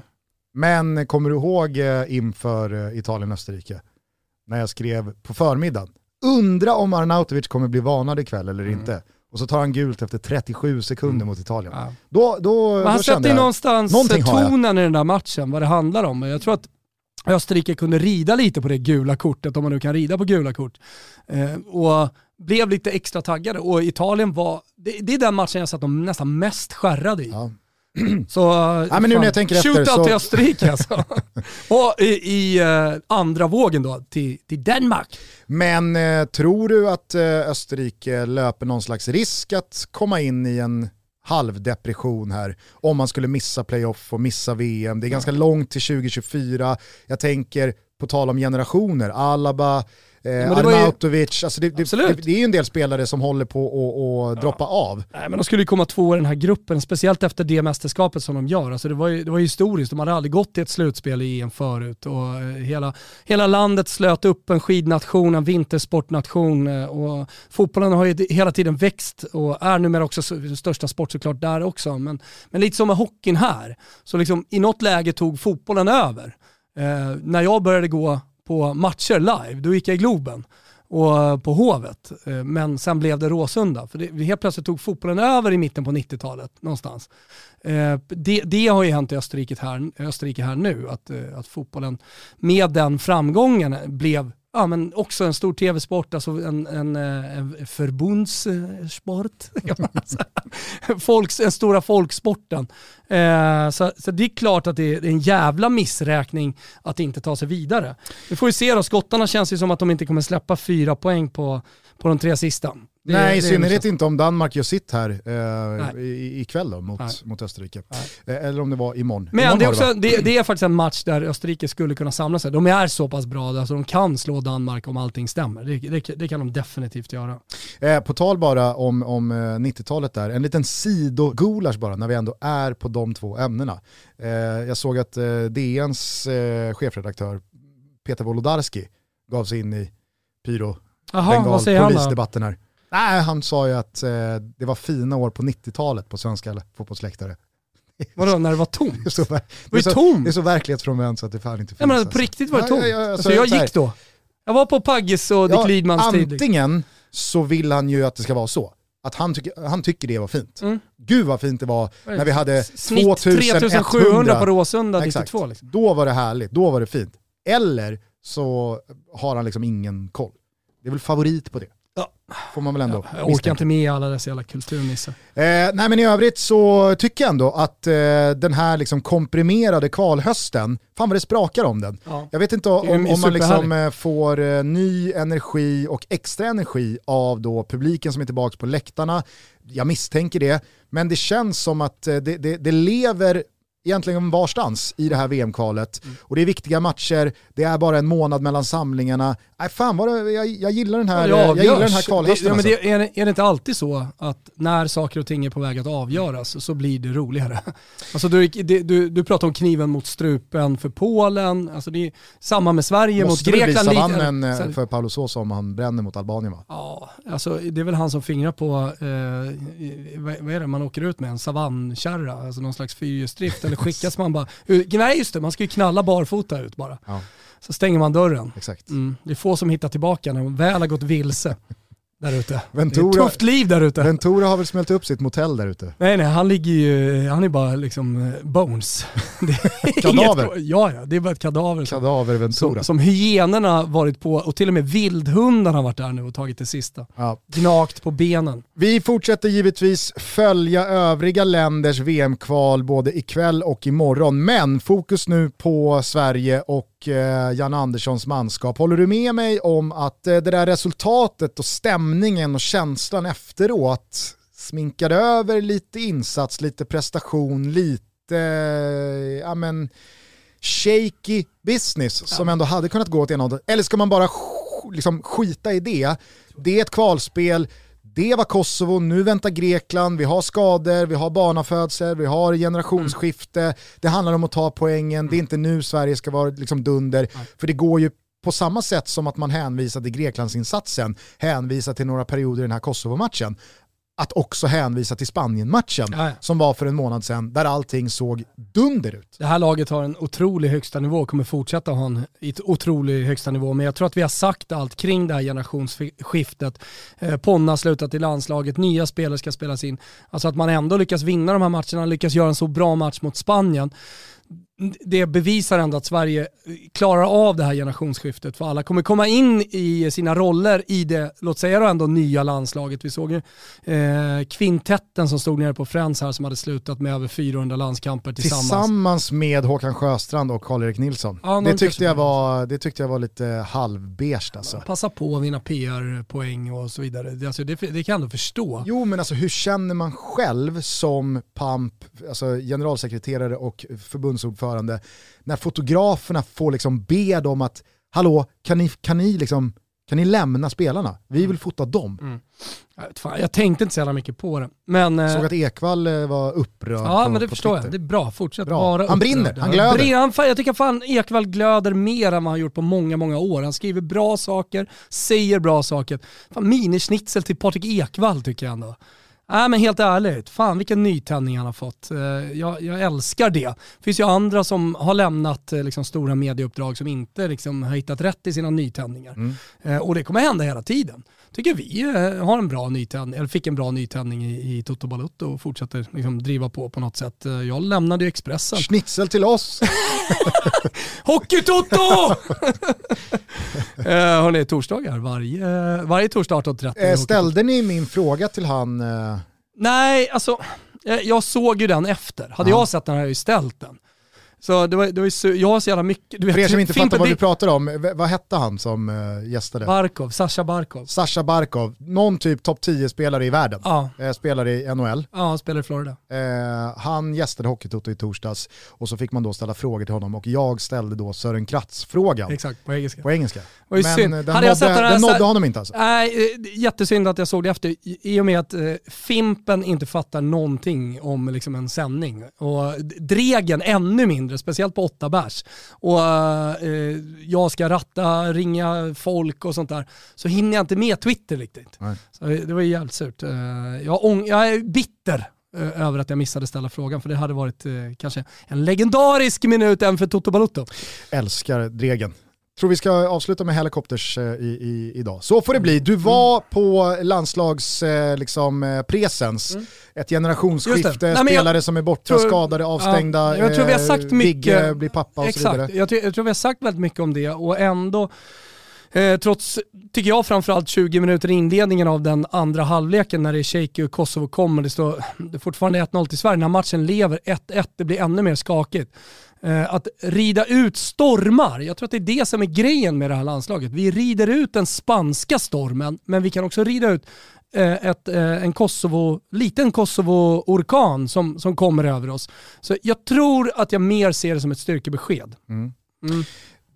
Men kommer du ihåg eh, inför eh, Italien-Österrike? När jag skrev på förmiddagen, undra om Arnautovic kommer bli varnad ikväll eller Mm. inte. Och så tar han gult efter 37 sekunder mot Italien. Ja. Då, då, Men han då sätter ju någonstans jag. tonen i den där matchen, vad det handlar om. Jag tror att Österrike kunde rida lite på det gula kortet, om man nu kan rida på gula kort. Eh, och blev lite extra taggade. Och Italien var, det, det är den matchen jag sett dem nästan mest skärrade i. Ja. Så, Ja, men nu när jag tänker efter shootout så- till Österrike alltså. och i, i eh, andra vågen då, till, till Danmark. Men eh, tror du att eh, Österrike löper någon slags risk att komma in i en halvdepression här om man skulle missa playoff och missa VM? Det är ganska långt till 2024. Jag tänker, på tal om generationer, Alaba, eh, det var ju- Arnautovic, alltså det, det, det, det är ju en del spelare som håller på att att droppa av. Nej, men de skulle ju komma två i den här gruppen, speciellt efter det mästerskapet som de gör. Alltså det, var ju, det var ju historiskt, de hade aldrig gått till ett slutspel i EM förut. Och eh, hela, hela landet slöt upp en skidnation, en vintersportnation. eh, Och fotbollen har ju hela tiden växt och är numera också största sport såklart där också. Men, men lite som med hockeyn här, så liksom i något läge tog fotbollen över. Eh, när jag började gå på matcher live, då gick jag i Globen och på Hovet. Eh, men sen blev det Råsunda. För det, helt plötsligt tog fotbollen över i mitten på 90-talet någonstans. Eh, det, det har ju hänt i Österrike här, Österrike här nu, att, eh, att fotbollen med den framgången blev ja, men också en stor tv-sport, alltså en, en, eh, en förbundssport. Folks, den stora folksporten. Eh, så, så det är klart att det är en jävla missräkning att inte ta sig vidare. Vi får ju se då, skottarna känns ju som att de inte kommer släppa fyra poäng på, på de tre sista. Det- Nej, i synnerhet inte om Danmark gör sitt här eh, ikväll då, mot, Nej. mot Österrike. Eh, eller om det var imorgon. Men imorgon det är, också, det, det är faktiskt en match där Österrike skulle kunna samla sig. De är så pass bra, alltså de kan slå Danmark om allting stämmer. Det, det, kan de definitivt göra. Eh, på tal bara om, om eh, 90-talet där, en liten sidogulasch bara när vi ändå är på de två ämnena. Eh, jag såg att eh, DNs eh, chefredaktör Peter Wolodarski gav sig in i pyro han då? polisdebatten här. Nej, han sa ju att eh, det var fina år på 90-talet på svenska fotbollsläktare. Vadå, när det var tomt? Det är så, det är så, tomt. det är så verklighetsfrånvänt så att det fan inte finns. Menar, alltså. på riktigt var det Ja, tomt. ja, ja, alltså, så- jag gick då. Jag var på Paggis och Dick Ja, Lidmans tid. Antingen så vill han ju att det ska vara så. Att han, tycker, han tycker det var fint. Mm. Gud vad fint det var när vi hade Snitt 2100. 3700 på Råsunda Exakt. 92. Liksom. Då var det härligt, då var det fint. Eller så har han liksom ingen koll. Det är väl favorit på det. Ja. Får man väl ändå Jag orkar inte med alla dessa jävla kulturnissar. Eh, nej men i övrigt så tycker jag ändå att eh, den här liksom komprimerade kvalhösten, fan vad det sprakar om den. Ja. Jag vet inte om, om man liksom eh, får eh, ny energi och extra energi av då publiken som är tillbaka på läktarna. Jag misstänker det, men det känns som att eh, det, det, det lever egentligen varstans i det här VM-kvalet. Mm. Och det är viktiga matcher, det är bara en månad mellan samlingarna. Nej fan vad det, jag, jag gillar den här, Ja, jag det gillar den här. Det, ja, men alltså. det, är, det- är det inte alltid så att när saker och ting är på väg att avgöras så blir det roligare? Alltså du, det- du, du pratar om kniven mot strupen för Polen, alltså det är samma med Sverige Måste mot Grekland. bli lite- savannen eh, för Paolo Sosa om han bränner mot Albanien va? Ja, alltså det är väl han som fingrar på, eh, vad, vad är det man åker ut med, en savannkärra, alltså någon slags fyrhjulsdrift, eller skickas man bara, nej just det, man ska ju knalla barfota ut bara. Ja. Så stänger man dörren. Exakt. Mm. Det är få som hittar tillbaka när man väl har gått vilse där ute. Det är Ventura- ett tufft liv där ute. Ventura har väl smält upp sitt motell där ute. Nej nej, han ligger ju, han är bara liksom eh, bones. Kadaver. inget- Ja ja, det är bara ett kadaver. Kadaver Ventura. som, som hyenorna varit på och till och med vildhundarna har varit där nu och tagit det sista. Ja. Gnagt på benen. Vi fortsätter givetvis följa övriga länders VM-kval både ikväll och imorgon. Men fokus nu på Sverige och eh, Jan Anderssons manskap. Håller du med mig om att eh, det där resultatet och stämningen och känslan efteråt? Sminkade över lite insats, lite prestation, lite eh, ja, men, shaky business som ändå hade kunnat gå åt ena hållet. Eller ska man bara liksom skita i det? Det är ett kvalspel, det var Kosovo, nu väntar Grekland, vi har skador, vi har barnafödsel, vi har generationsskifte, mm. det handlar om att ta poängen, det är inte nu Sverige ska vara liksom dunder, mm. för det går ju på samma sätt som att man hänvisade Greklandsinsatsen, hänvisar till några perioder i den här Kosovo-matchen, att också hänvisa till Spanien-matchen ja. som var för en månad sedan där allting såg dunder ut. Det här laget har en otrolig högsta nivå och kommer fortsätta ha en otrolig högsta nivå men jag tror att vi har sagt allt kring det här generationsskiftet. Eh, Ponna slutat i landslaget, nya spelare ska spelas in. Alltså att man ändå lyckas vinna de här matcherna, lyckas göra en så bra match mot Spanien det bevisar ändå att Sverige klarar av det här generationsskiftet för alla kommer komma in i sina roller i det, låt säga då ändå nya landslaget. Vi såg ju eh, kvintetten som stod nere på Friends här som hade slutat med över 400 landskamper tillsammans. Tillsammans med Håkan Sjöstrand och Karl-Erik Nilsson. Ja, det, tyckte jag var, det tyckte jag var lite halvbeige alltså. Passa på att vinna PR-poäng och så vidare. Alltså, det, det kan ändå förstå. Jo men alltså hur känner man själv som PAMP, alltså generalsekreterare och förbundsordförande ordförande, när fotograferna får liksom be dem att, hallå, kan ni, kan ni, liksom, kan ni lämna spelarna? Vi vill mm. fota dem. Mm. Jag, fan, jag tänkte inte så jävla mycket på det. Men, eh, Såg att Ekvall eh, var upprörd Ja på, men det förstår Twitter. jag, det är bra. Fortsätt bra. vara Han brinner, han glöder. Brinner, jag tycker fan Ekvall glöder mer än vad han gjort på många, många år. Han skriver bra saker, säger bra saker. Fan, minischnitzel till Patrik Ekvall tycker jag ändå. Nej men helt ärligt, fan vilken nytändning han har fått. Eh, jag, jag, älskar det. Det finns ju andra som har lämnat eh, liksom, stora medieuppdrag som inte liksom, har hittat rätt i sina nytändningar. Mm. Eh, och det kommer hända hela tiden. Tycker vi har en bra nytändning, eller fick en bra nytändning i, i Toto Balutto och fortsätter liksom, driva på på något sätt. Jag lämnade ju Expressen. Schnitzel till oss! Hockey-Toto! eh, hörni, torsdagar varje, varje torsdag 18.30. Eh, ställde ni min fråga till han? Eh... Nej, alltså jag såg ju den efter. Hade ja. jag sett den hade jag ju ställt den. Så det var, det var ju, jag har så jävla mycket... Du vet, För er som inte fattar vad vi pratar om, vad hette han som uh, gästade? Barkov, Sasha Barkov. Sasha Barkov, någon typ topp 10-spelare i världen. Ja. Eh, spelar i NHL. Ja, han spelar i Florida. Eh, han gästade Hockeytoto i torsdags och så fick man då ställa frågor till honom och jag ställde då Sören Kratz-frågan. Exakt, på engelska. På engelska. Men synd. den, nådde, den, den nådde honom inte alltså? Nej, äh, jättesynd att jag såg det efter i och med att äh, Fimpen inte fattar någonting om liksom, en sändning. Och Dregen ännu mindre, speciellt på åtta bärs. Och äh, jag ska ratta, ringa folk och sånt där. Så hinner jag inte med Twitter riktigt. Så det var jävligt surt. Jag, jag är bitter över att jag missade ställa frågan för det hade varit eh, kanske en legendarisk minut även för Toto Balutto. Älskar Dregen tror vi ska avsluta med helikopters eh, i, i, idag. Så får det bli. Du var mm. på landslags eh, liksom, eh, presens. Mm. Ett generationsskifte, Nej, spelare jag, som är borta, tror, skadade, avstängda, ja, jag tror vi har sagt mycket, blir pappa och exakt, så vidare. Jag, jag tror vi har sagt väldigt mycket om det och ändå Eh, trots, tycker jag, framförallt 20 minuter i inledningen av den andra halvleken när det är Shaky och Kosovo kommer. Det står det är fortfarande 1-0 till Sverige. Den här matchen lever 1-1, det blir ännu mer skakigt. Eh, att rida ut stormar, jag tror att det är det som är grejen med det här landslaget. Vi rider ut den spanska stormen, men vi kan också rida ut eh, ett, eh, en Kosovo, liten Kosovo-orkan som, som kommer över oss. Så jag tror att jag mer ser det som ett styrkebesked. Mm. Mm.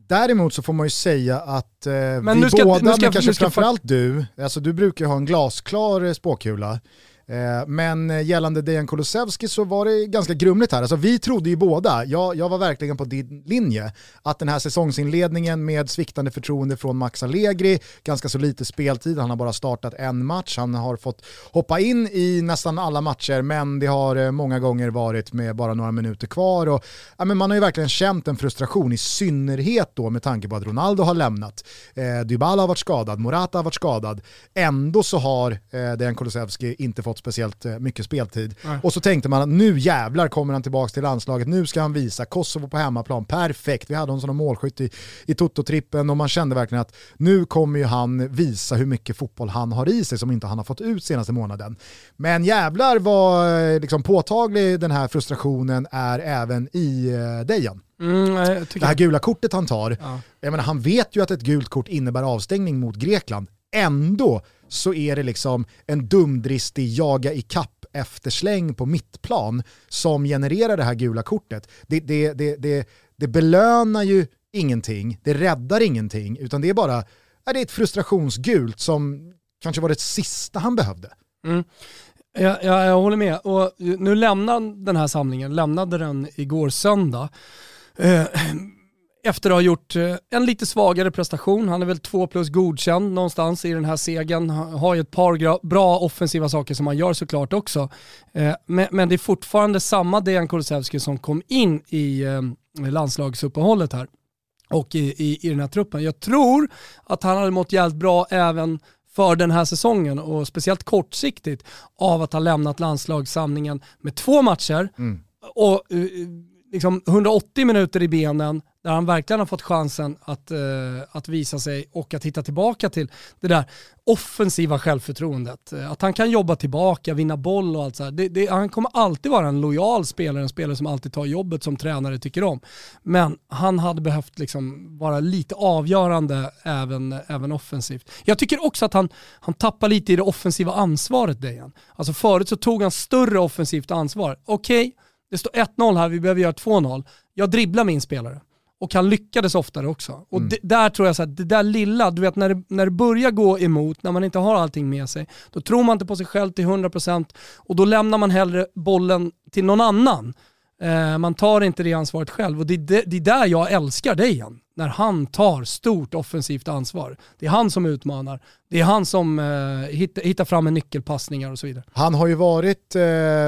Däremot så får man ju säga att eh, men vi ska, båda, men kanske framförallt du, alltså du brukar ha en glasklar spåkula. Eh, men gällande Dejan Kulusevski så var det ganska grumligt här. Alltså vi trodde ju båda, jag, jag var verkligen på din linje, att den här säsongsinledningen med sviktande förtroende från Max Allegri, ganska så lite speltid, han har bara startat en match, han har fått hoppa in i nästan alla matcher, men det har eh, många gånger varit med bara några minuter kvar. Och, ja, men man har ju verkligen känt en frustration, i synnerhet då med tanke på att Ronaldo har lämnat. Eh, Dybala har varit skadad, Morata har varit skadad. Ändå så har eh, Dejan Kulusevski inte fått fått speciellt eh, mycket speltid. Nej. Och så tänkte man att nu jävlar kommer han tillbaka till landslaget, nu ska han visa Kosovo på hemmaplan, perfekt. Vi hade honom som målskytt i, i Toto-trippen och man kände verkligen att nu kommer ju han visa hur mycket fotboll han har i sig som inte han har fått ut senaste månaden. Men jävlar vad eh, liksom, påtaglig den här frustrationen är även i eh, Dejan. Mm, det här gula kortet han tar, ja. jag menar, han vet ju att ett gult kort innebär avstängning mot Grekland. Ändå så är det liksom en dumdristig jaga i kapp eftersläng på mittplan som genererar det här gula kortet. Det, det, det, det, det belönar ju ingenting, det räddar ingenting, utan det är bara det är ett frustrationsgult som kanske var det sista han behövde. Mm. Jag, jag, jag, håller med. Och nu lämnade den här samlingen, lämnade den igår söndag. Eh, efter att ha gjort eh, en lite svagare prestation. Han är väl två plus godkänd någonstans i den här segern. Har ju ett par bra offensiva saker som han gör såklart också. Eh, men det är fortfarande samma Dejan Kulusevski som kom in i eh, landslagsuppehållet här och i, i, i den här truppen. Jag tror att han hade mått jävligt bra även för den här säsongen och speciellt kortsiktigt av att ha lämnat landslagssamlingen med två matcher mm. och liksom 180 minuter i benen där han verkligen har fått chansen att, eh, att visa sig och att hitta tillbaka till det där offensiva självförtroendet. Eh, att han kan jobba tillbaka, vinna boll och allt så det, det, Han kommer alltid vara en lojal spelare, en spelare som alltid tar jobbet som tränare tycker om. Men han hade behövt liksom vara lite avgörande även, även offensivt. Jag tycker också att han, han tappar lite i det offensiva ansvaret Dejan. Alltså förut så tog han större offensivt ansvar. Okej, okay, det står 1-0 här, vi behöver göra 2-0. Jag dribblar min spelare. Och han lyckades oftare också. Och mm. det, där tror jag att det där lilla, du vet när det, när det börjar gå emot, när man inte har allting med sig, då tror man inte på sig själv till 100% och då lämnar man hellre bollen till någon annan. Eh, man tar inte det ansvaret själv och det, är där jag älskar Dejan. När han tar stort offensivt ansvar. Det är han som utmanar. Det är han som eh, hittar, hittar fram med nyckelpassningar och så vidare. Han har ju varit eh,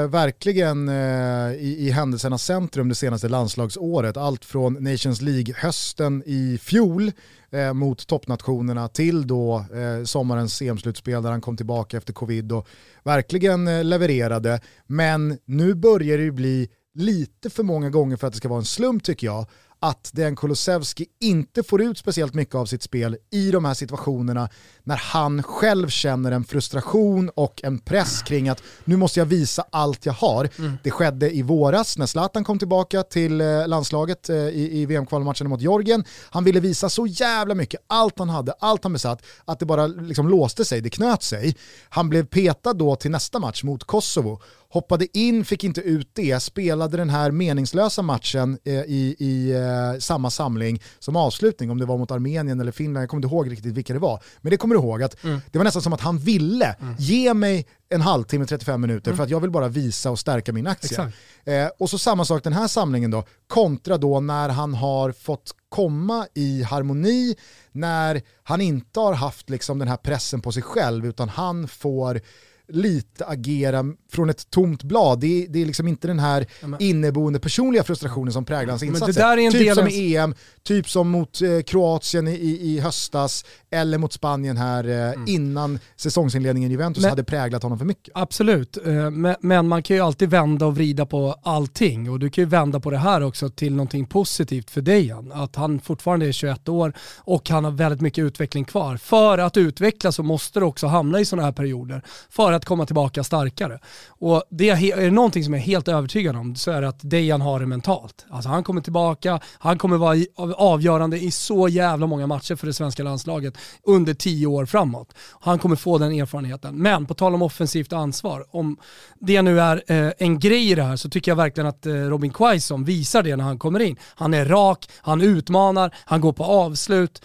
verkligen eh, i, i händelsernas centrum det senaste landslagsåret. Allt från Nations League-hösten i fjol eh, mot toppnationerna till då eh, sommarens EM-slutspel där han kom tillbaka efter covid och verkligen eh, levererade. Men nu börjar det ju bli lite för många gånger för att det ska vara en slump tycker jag, att Dejan Kulusevski inte får ut speciellt mycket av sitt spel i de här situationerna när han själv känner en frustration och en press kring att nu måste jag visa allt jag har. Mm. Det skedde i våras när Zlatan kom tillbaka till eh, landslaget eh, i, i VM-kvalmatchen mot Georgien. Han ville visa så jävla mycket, allt han hade, allt han besatt, att det bara liksom låste sig, det knöt sig. Han blev petad då till nästa match mot Kosovo hoppade in, fick inte ut det, spelade den här meningslösa matchen eh, i, i eh, samma samling som avslutning, om det var mot Armenien eller Finland, jag kommer inte ihåg riktigt vilka det var. Men det kommer du ihåg att mm. det var nästan som att han ville mm. ge mig en halvtimme, 35 minuter mm. för att jag vill bara visa och stärka min aktie. Eh, och så samma sak den här samlingen då, kontra då när han har fått komma i harmoni, när han inte har haft liksom den här pressen på sig själv utan han får lite agera från ett tomt blad. Det är, det är liksom inte den här inneboende personliga frustrationen som präglar hans insatser. typ som i EM, typ som mot eh, Kroatien i, i höstas, eller mot Spanien här eh, mm. innan säsongsinledningen i Juventus men, hade präglat honom för mycket. Absolut, eh, men, men, man kan ju alltid vända och vrida på allting och du kan ju vända på det här också till någonting positivt för Dejan. Att han fortfarande är 21 år och han har väldigt mycket utveckling kvar. För att utvecklas så måste du också hamna i sådana här perioder för att komma tillbaka starkare. Och det är, är det någonting som jag är helt övertygad om så är det att Dejan har det mentalt. Alltså han kommer tillbaka, han kommer vara avgörande i så jävla många matcher för det svenska landslaget under tio år framåt. Han kommer få den erfarenheten. Men på tal om offensivt ansvar, om det nu är eh, en grej i det här så tycker jag verkligen att eh, Robin Quaison visar det när han kommer in. Han är rak, han utmanar, han går på avslut.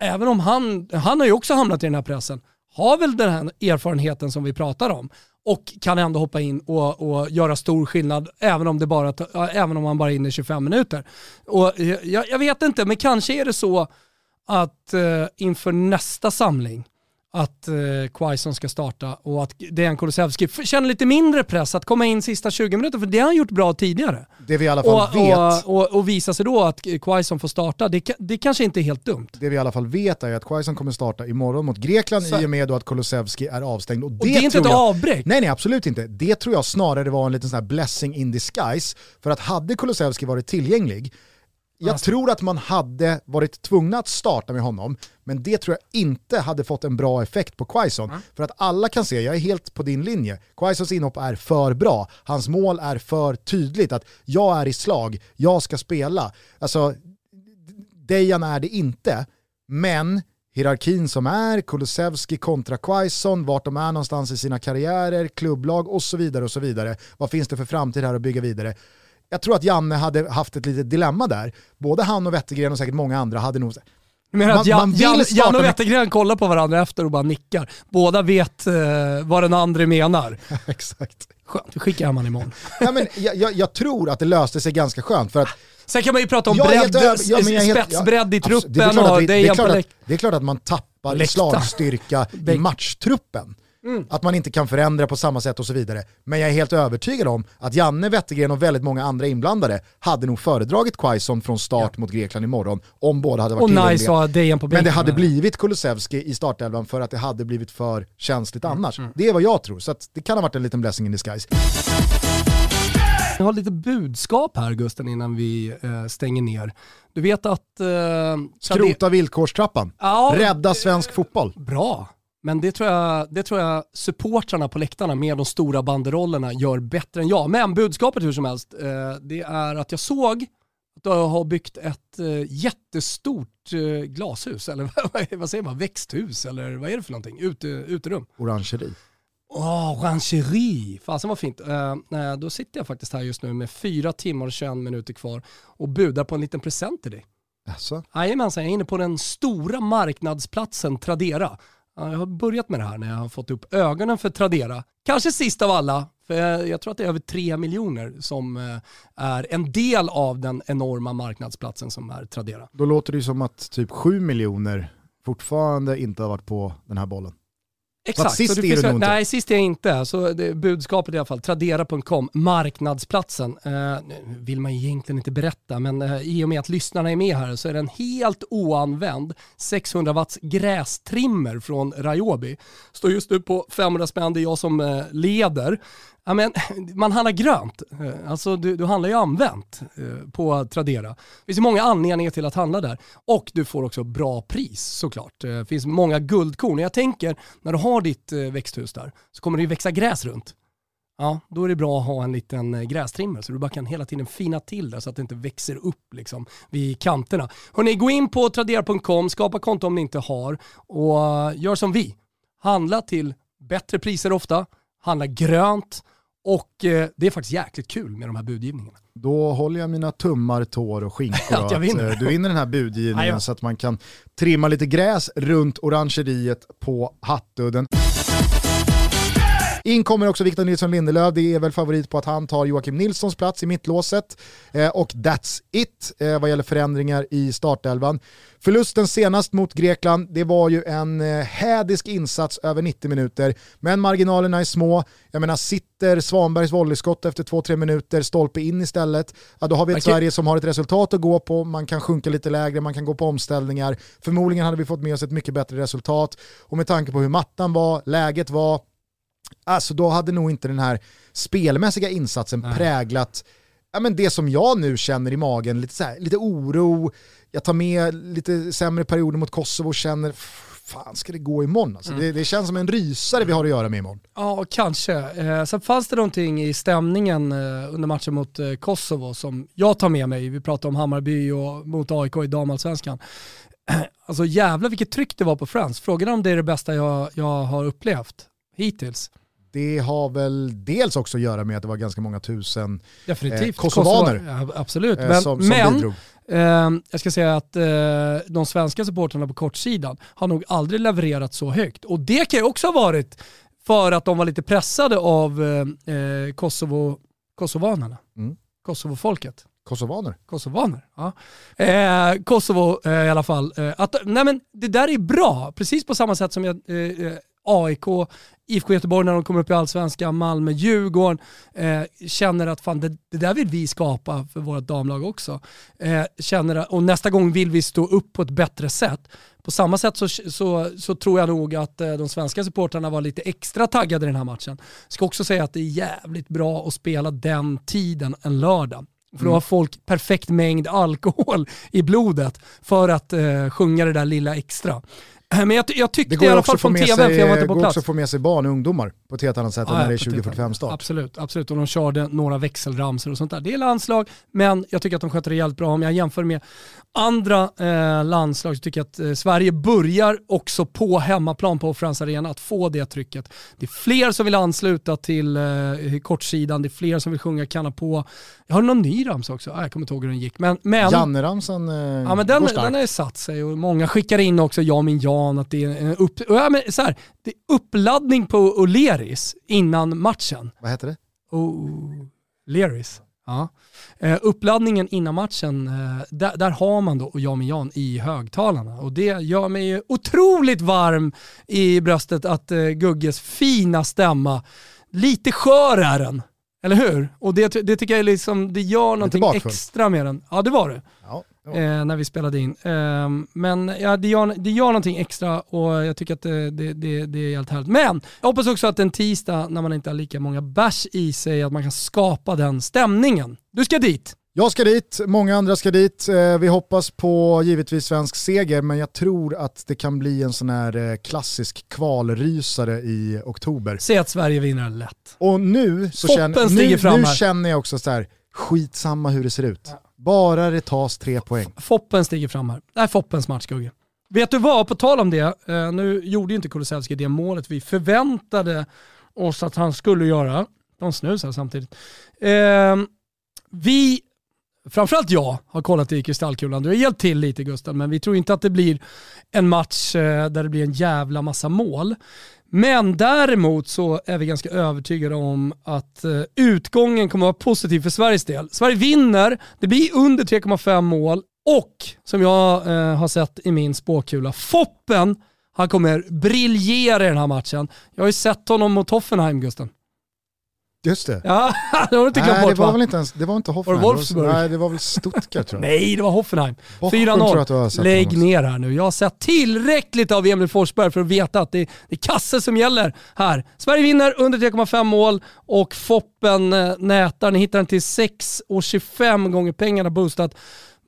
Även om han, han har ju också hamnat i den här pressen, har väl den här erfarenheten som vi pratar om och kan ändå hoppa in och, och göra stor skillnad även om, det bara, även om man bara är inne 25 minuter. Och jag, jag vet inte, men kanske är det så att eh, inför nästa samling att eh, Quaison ska starta och att Dejan Kulusevski känner lite mindre press att komma in sista 20 minuter för det har han gjort bra tidigare. Det vi i alla fall och, vet. Och, och, och visa sig då att Quaison får starta, det, det kanske inte är helt dumt. Det vi i alla fall vet är att Quaison kommer starta imorgon mot Grekland Så. i och med att Kulusevski är avstängd. Och det, och det är inte ett avbräck. Nej, nej absolut inte. Det tror jag snarare var en liten sån här blessing in disguise. För att hade Kulusevski varit tillgänglig jag alltså. tror att man hade varit tvungna att starta med honom, men det tror jag inte hade fått en bra effekt på Quaison. Mm. För att alla kan se, jag är helt på din linje, Quaisons inhopp är för bra, hans mål är för tydligt, att jag är i slag, jag ska spela. Alltså, Dejan är det inte, men hierarkin som är, Kulusevski kontra Quaison, vart de är någonstans i sina karriärer, klubblag och så vidare och så vidare. Vad finns det för framtid här att bygga vidare? Jag tror att Janne hade haft ett litet dilemma där. Både han och Wettergren och säkert många andra hade nog Jag menar Man- att Jan, Jan, Jan och Wettergren kollar på varandra efter och bara nickar. Båda vet eh, vad den andra menar. Exakt. Skönt, vi skickar hem han imorgon. Ja, men jag, jag, jag tror att det löste sig ganska skönt för att Sen kan man ju prata om Jag bredd, över- ja, jag spetsbredd i ja, absolut. Det är truppen klart att och vi- det är Dejan på klart att- läkt- Det är klart att man tappar slagstyrka i matchtruppen. Mm. Att man inte kan förändra på samma sätt och så vidare. Men jag är helt övertygad om att Janne Wettergren och väldigt många andra inblandade hade nog föredragit Quaison från start mot Grekland imorgon om båda hade varit Och tillgängliga. nice ha Dejan på Men det hade blivit Kulusevski i startelvan för att det hade blivit för känsligt Mm, annars. Det är vad jag tror, så det kan ha varit en liten blessing in disguise. Jag har lite budskap här Gusten innan vi eh, stänger ner. Du vet att... Eh, Skrota villkorstrappan. Ja, Rädda svensk fotboll. Bra. Men det tror, jag, det tror jag supportrarna på läktarna med de stora banderollerna gör bättre än jag. Men budskapet hur som helst, eh, det är att jag såg att du har byggt ett eh, jättestort eh, glashus, eller vad- säger man, växthus, eller vad är det för någonting? Ute, uterum. Orangeri. Åh, orangeri! Fasen vad fint. Då sitter jag faktiskt här just nu med fyra timmar och 21 minuter kvar och budar på en liten present till dig. Jajamensan, jag är inne på den stora marknadsplatsen Tradera. Jag har börjat med det här när jag har fått upp ögonen för Tradera. Kanske sist av alla, för jag, tror att det är över 3 miljoner som eh, är en del av den enorma marknadsplatsen som är Tradera. Då låter det ju som att typ 7 miljoner fortfarande inte har varit på den här bollen. Exakt. sist är du nog inte. Nej, sist är jag inte. Så det, budskapet i alla fall, tradera.com, marknadsplatsen. Eh, nu vill man egentligen inte berätta, men eh, i och med att lyssnarna är med här så är det en helt oanvänd 600 watts grästrimmer från Ryobi. Står just nu på 500 spänn, det är jag som eh, leder. Ja, men, man handlar grönt, eh, alltså du, du handlar ju använt eh, på Tradera. Det finns ju många anledningar till att handla där. Och du får också bra pris såklart. Det finns många guldkorn. Jag tänker, när du har ditt växthus där så kommer det ju växa gräs runt. Ja, då är det bra att ha en liten grästrimmer så du bara kan hela tiden fina till det så att det inte växer upp liksom vid kanterna. Hörrni, gå in på tradera.com, skapa konto om ni inte har och gör som vi. Handla till bättre priser ofta, handla grönt och eh, det är faktiskt jäkligt kul med de här budgivningarna. Då håller jag mina tummar, tår och skinkor Att att, vinner. eh, du vinner den här budgivningen Ja, ja. så att man kan trimma lite gräs runt orangeriet på Hattudden. In kommer också Victor Nilsson Lindelöf, det är väl favorit på att han tar Joakim Nilssons plats i mittlåset. Eh, och that's it eh, vad gäller förändringar i startelvan. Förlusten senast mot Grekland, det var ju en eh, hädisk insats över 90 minuter, men marginalerna är små. Jag menar, sitter Svanbergs volleyskott efter 2-3 minuter, stolpe in istället, ja, då har vi ett Okej. Sverige som har ett resultat att gå på, man kan sjunka lite lägre, man kan gå på omställningar. Förmodligen hade vi fått med oss ett mycket bättre resultat och med tanke på hur mattan var, läget var, Alltså då hade nog inte den här spelmässiga insatsen präglat ja, men det som jag nu känner i magen, lite, så här, lite oro, jag tar med lite sämre perioder mot Kosovo och känner fan ska det gå imorgon? Alltså, det, det känns som en rysare vi har att göra med imorgon. Ja, kanske. Eh, sen fanns det någonting i stämningen eh, under matchen mot eh, Kosovo som jag tar med mig. Vi pratade om Hammarby och mot AIK i damallsvenskan. Alltså jävlar vilket tryck det var på Friends. Frågan är om det är det bästa jag, jag har upplevt hittills. Det har väl dels också att göra med att det var ganska många tusen Definitivt. Eh, kosovaner. Kosovo, ja, absolut. eh, Men, som, som men bidrog. eh, jag ska säga att eh, de svenska supportrarna på kortsidan har nog aldrig levererat så högt. Och det kan ju också ha varit för att de var lite pressade av eh, eh, Kosovo, kosovanerna. Mm. Kosovofolket. Kosovaner. Kosovaner, ja. Eh, Kosovo eh, i alla fall. Eh, att, nej men det där är bra, precis på samma sätt som jag, eh, eh, AIK, IFK Göteborg när de kommer upp i Allsvenskan, Malmö, Djurgården eh, känner att fan det, det där vill vi skapa för vårt damlag också. Eh, känner, att- och nästa gång vill vi stå upp på ett bättre sätt. På samma sätt så, så, så tror jag nog att eh, de svenska supportrarna var lite extra taggade i den här matchen. Ska också säga att det är jävligt bra att spela den tiden en lördag. För då har folk perfekt mängd alkohol i blodet för att eh, sjunga det där lilla extra. Men jag, jag tyckte Det går i alla fall från tvn, för jag var sig, inte på går plats. också att få med sig barn och ungdomar på ett helt annat sätt än Ja, när det är på ett 2045 start. Absolut, absolut. Och de körde några växelramsor och sånt där. Det är landslag, men jag tycker att de sköter det jävligt bra. Om jag jämför med andra eh, landslag så tycker jag att eh, Sverige börjar också på hemmaplan på Friends Arena att få det trycket. Det är fler som vill ansluta till eh, kortsidan, det är fler som vill sjunga kanna på. Jag har någon ny ramsa också, ah, jag kommer inte ihåg hur den gick. Men, men, Janne-ramsan eh, Ja men den, går starkt. den har ju satt sig och många skickar in också ja min Jan att det är en upp, ja, men så här, det är uppladdning på O'Learys innan matchen. Vad heter det? O'Learys. Ja. Eh, uppladdningen innan matchen, eh, där, där har man då ja min Jan i högtalarna och det gör mig ju otroligt varm i bröstet att eh, Gugges fina stämma, lite skör är den. Eller hur? Och det, det tycker jag liksom, det gör någonting bakfull. extra med den. Ja det var det Ja, eh, när vi spelade in. Eh, men ja, det, gör, det gör någonting extra och jag tycker att det, det, det, det är helt härligt. Men jag hoppas också att en tisdag när man inte har lika många bärs i sig, att man kan skapa den stämningen. Du ska dit. Jag ska dit, många andra ska dit. Eh, Vi hoppas på givetvis svensk seger, men jag tror att det kan bli en sån här eh, klassisk kvalrysare i oktober. Säg att Sverige vinner lätt. Och nu, så känner, nu, nu känner jag också så här, skitsamma hur det ser ut. Bara det tas tre poäng. Foppen stiger fram här. Det här är Foppens match Gugge. Vet du vad, på tal om det, eh, nu gjorde ju inte Kulusevski det målet vi förväntade oss att han skulle göra. De snusar samtidigt. Eh, vi, framförallt jag, har kollat i kristallkulan. Du har hjälpt till lite Gustav, men vi tror inte att det blir en match eh, där det blir en jävla massa mål. Men däremot så är vi ganska övertygade om att eh, utgången kommer att vara positiv för Sveriges del. Sverige vinner, det blir under 3,5 mål och som jag eh, har sett i min spåkula, Foppen, han kommer briljera i den här matchen. Jag har ju sett honom mot Hoffenheim Gusten. Just det. Ja, det har du inte glömt Nej, det bort var va? väl inte ens, det var inte Hoffenheim. Var det Wolfsburg? Nej, det var väl Stuttgart tror jag. Nej, det var Hoffenheim. Bochum tror jag att du har 4-0. sett Lägg ner här nu. Jag har sett tillräckligt av Emil Forsberg för att veta att det, det är kasse som gäller här. Sverige vinner under 3,5 mål och Foppen eh, nätar. Ni hittar den till 6,25 gånger pengarna boostat.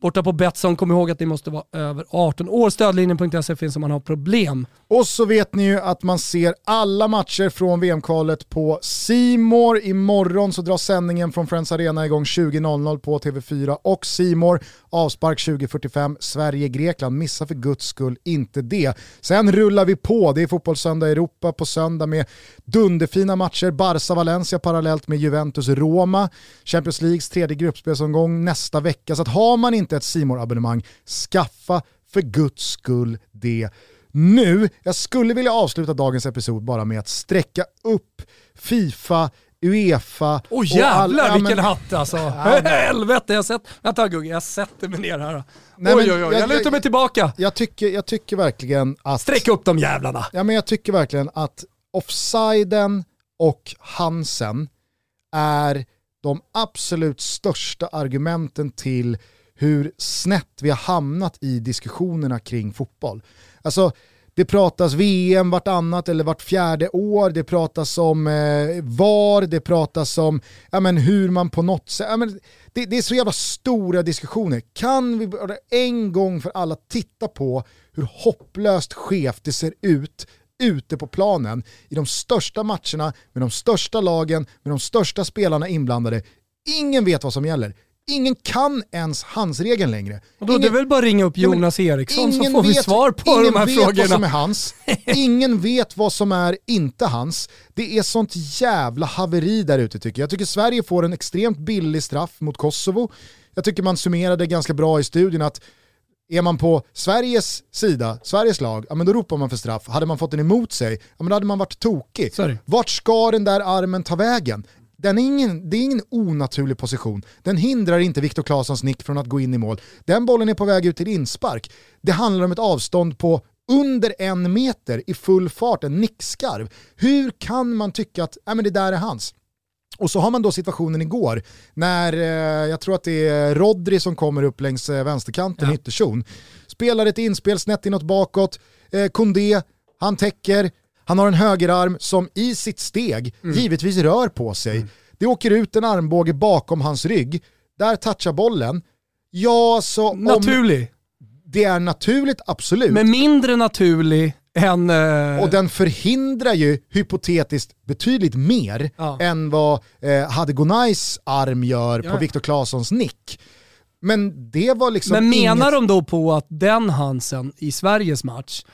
Borta på Betsson, kom ihåg att ni måste vara över 18 år. Stödlinjen.se finns om man har problem. Och så vet ni ju att man ser alla matcher från VM-kvalet på Simor. Imorgon så drar sändningen från Friends Arena igång 20.00 på TV4 och Simor. Avspark 20.45, Sverige-Grekland. Missa för guds skull inte det. Sen rullar vi på. Det är Fotbollssöndag i Europa på söndag med dunderfina matcher. Barca-Valencia parallellt med Juventus-Roma. Champions Leagues tredje gruppspelsomgång nästa vecka. Så att har man inte ett simor abonnemang skaffa för guds skull det nu. Jag skulle vilja avsluta dagens episod bara med att sträcka upp Fifa, Uefa Åh och jävlar all- ja, vilken men- hatt alltså. Helvete, jag sett... Vänta Gugge, jag sätter mig ner här. Nej, oj men oj oj, jag- jag lutar mig tillbaka. Jag tycker, jag tycker verkligen att... Sträck upp de jävlarna. Ja, men jag tycker verkligen att offsiden och Hansen är de absolut största argumenten till hur snett vi har hamnat i diskussionerna kring fotboll. Alltså, det pratas VM vartannat eller vart fjärde år, det pratas om eh, VAR, det pratas om ja, men hur man på något sätt... Ja, men det, det är så jävla stora diskussioner. Kan vi bara en gång för alla titta på hur hopplöst skevt det ser ut ute på planen i de största matcherna med de största lagen, med de största spelarna inblandade. Ingen vet vad som gäller. Ingen kan ens handsregeln längre. Och då, det är väl bara att ringa upp Ja, Jonas Eriksson så ingen får vi vet- svar på ingen de här vet vad som är frågorna. hans, ingen vet vad som är inte hans. Det är sånt jävla haveri där ute tycker jag. Jag tycker Sverige får en extremt billig straff mot Kosovo. Jag tycker man summerade ganska bra i studien att är man på Sveriges sida, Sveriges lag, ja men då ropar man för straff. Hade man fått den emot sig, ja men då hade man varit tokig. Det. Vart ska den där armen ta vägen? Den är ingen, det är ingen onaturlig position. Den hindrar inte Viktor Claessons nick från att gå in i mål. Den bollen är på väg ut till inspark. Det handlar om ett avstånd på under en meter i full fart, en nickskarv. Hur kan man tycka att ja, men det där är hans? Och så har man då situationen igår när eh, jag tror att det är Rodri som kommer upp längs eh, vänsterkanten i ytterzon. Spelar ett inspel snett inåt bakåt, eh, Kondé, han täcker, han har en högerarm som i sitt steg givetvis rör på sig. Det åker ut en armbåge bakom hans rygg, där touchar bollen. Ja, så om, Naturlig. Det är naturligt, absolut. Men mindre naturlig än... Eh... Och den förhindrar ju hypotetiskt betydligt mer Ja. än vad eh, Hadegonais arm gör Ja. på Viktor Claessons nick. Men det var liksom Men menar inget... de då på att den Hansen i Sveriges match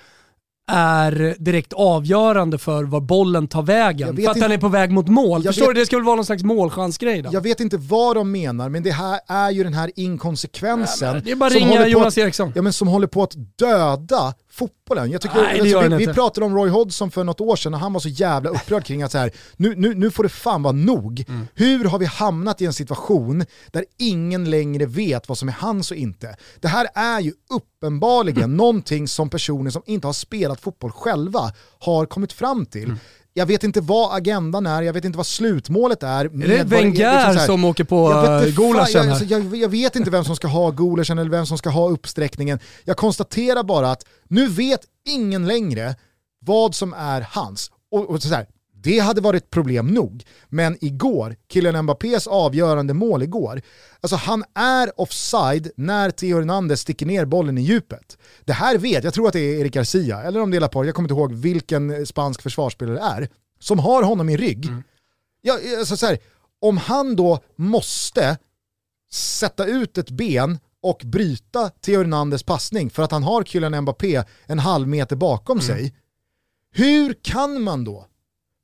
är direkt avgörande för var bollen tar vägen? För att inte- den är på väg mot mål. Jag Förstår vet- du? Det ska väl vara någon slags målchansgrej då? Jag vet inte vad de menar, men det här är ju den här inkonsekvensen. det är bara ringa Jonas att, Eriksson. Ja, men som håller på att döda fotbollen. Jag tycker, Nej, gör vi, vi pratade om Roy Hodgson för något år sedan och han var så jävla upprörd kring att så här, nu, nu, nu får det fan vara nog. Mm. Hur har vi hamnat i en situation där ingen längre vet vad som är hans och inte? Det här är ju uppenbarligen Mm. någonting som personer som inte har spelat fotboll själva har kommit fram till. Mm. Jag vet inte vad agendan är, jag vet inte vad slutmålet är. Är det Wenger liksom som åker på jag Gulaschen jag, här? alltså, jag, jag vet inte vem som ska ha Gulaschen eller vem som ska ha uppsträckningen. Jag konstaterar bara att nu vet ingen längre vad som är hans. Och, och så här, det hade varit problem nog. Men igår, killen Mbappés avgörande mål igår, alltså han är offside när Theo Hernandez sticker ner bollen i djupet. Det här vet, jag tror att det är Erik Garcia, eller om det är Laporte, jag kommer inte ihåg vilken spansk försvarsspelare det är, som har honom i rygg. Ja, alltså så här, om han då måste sätta ut ett ben och bryta Theo Hernandez passning för att han har Kylian Mbappé en halv meter bakom sig. Hur kan man då?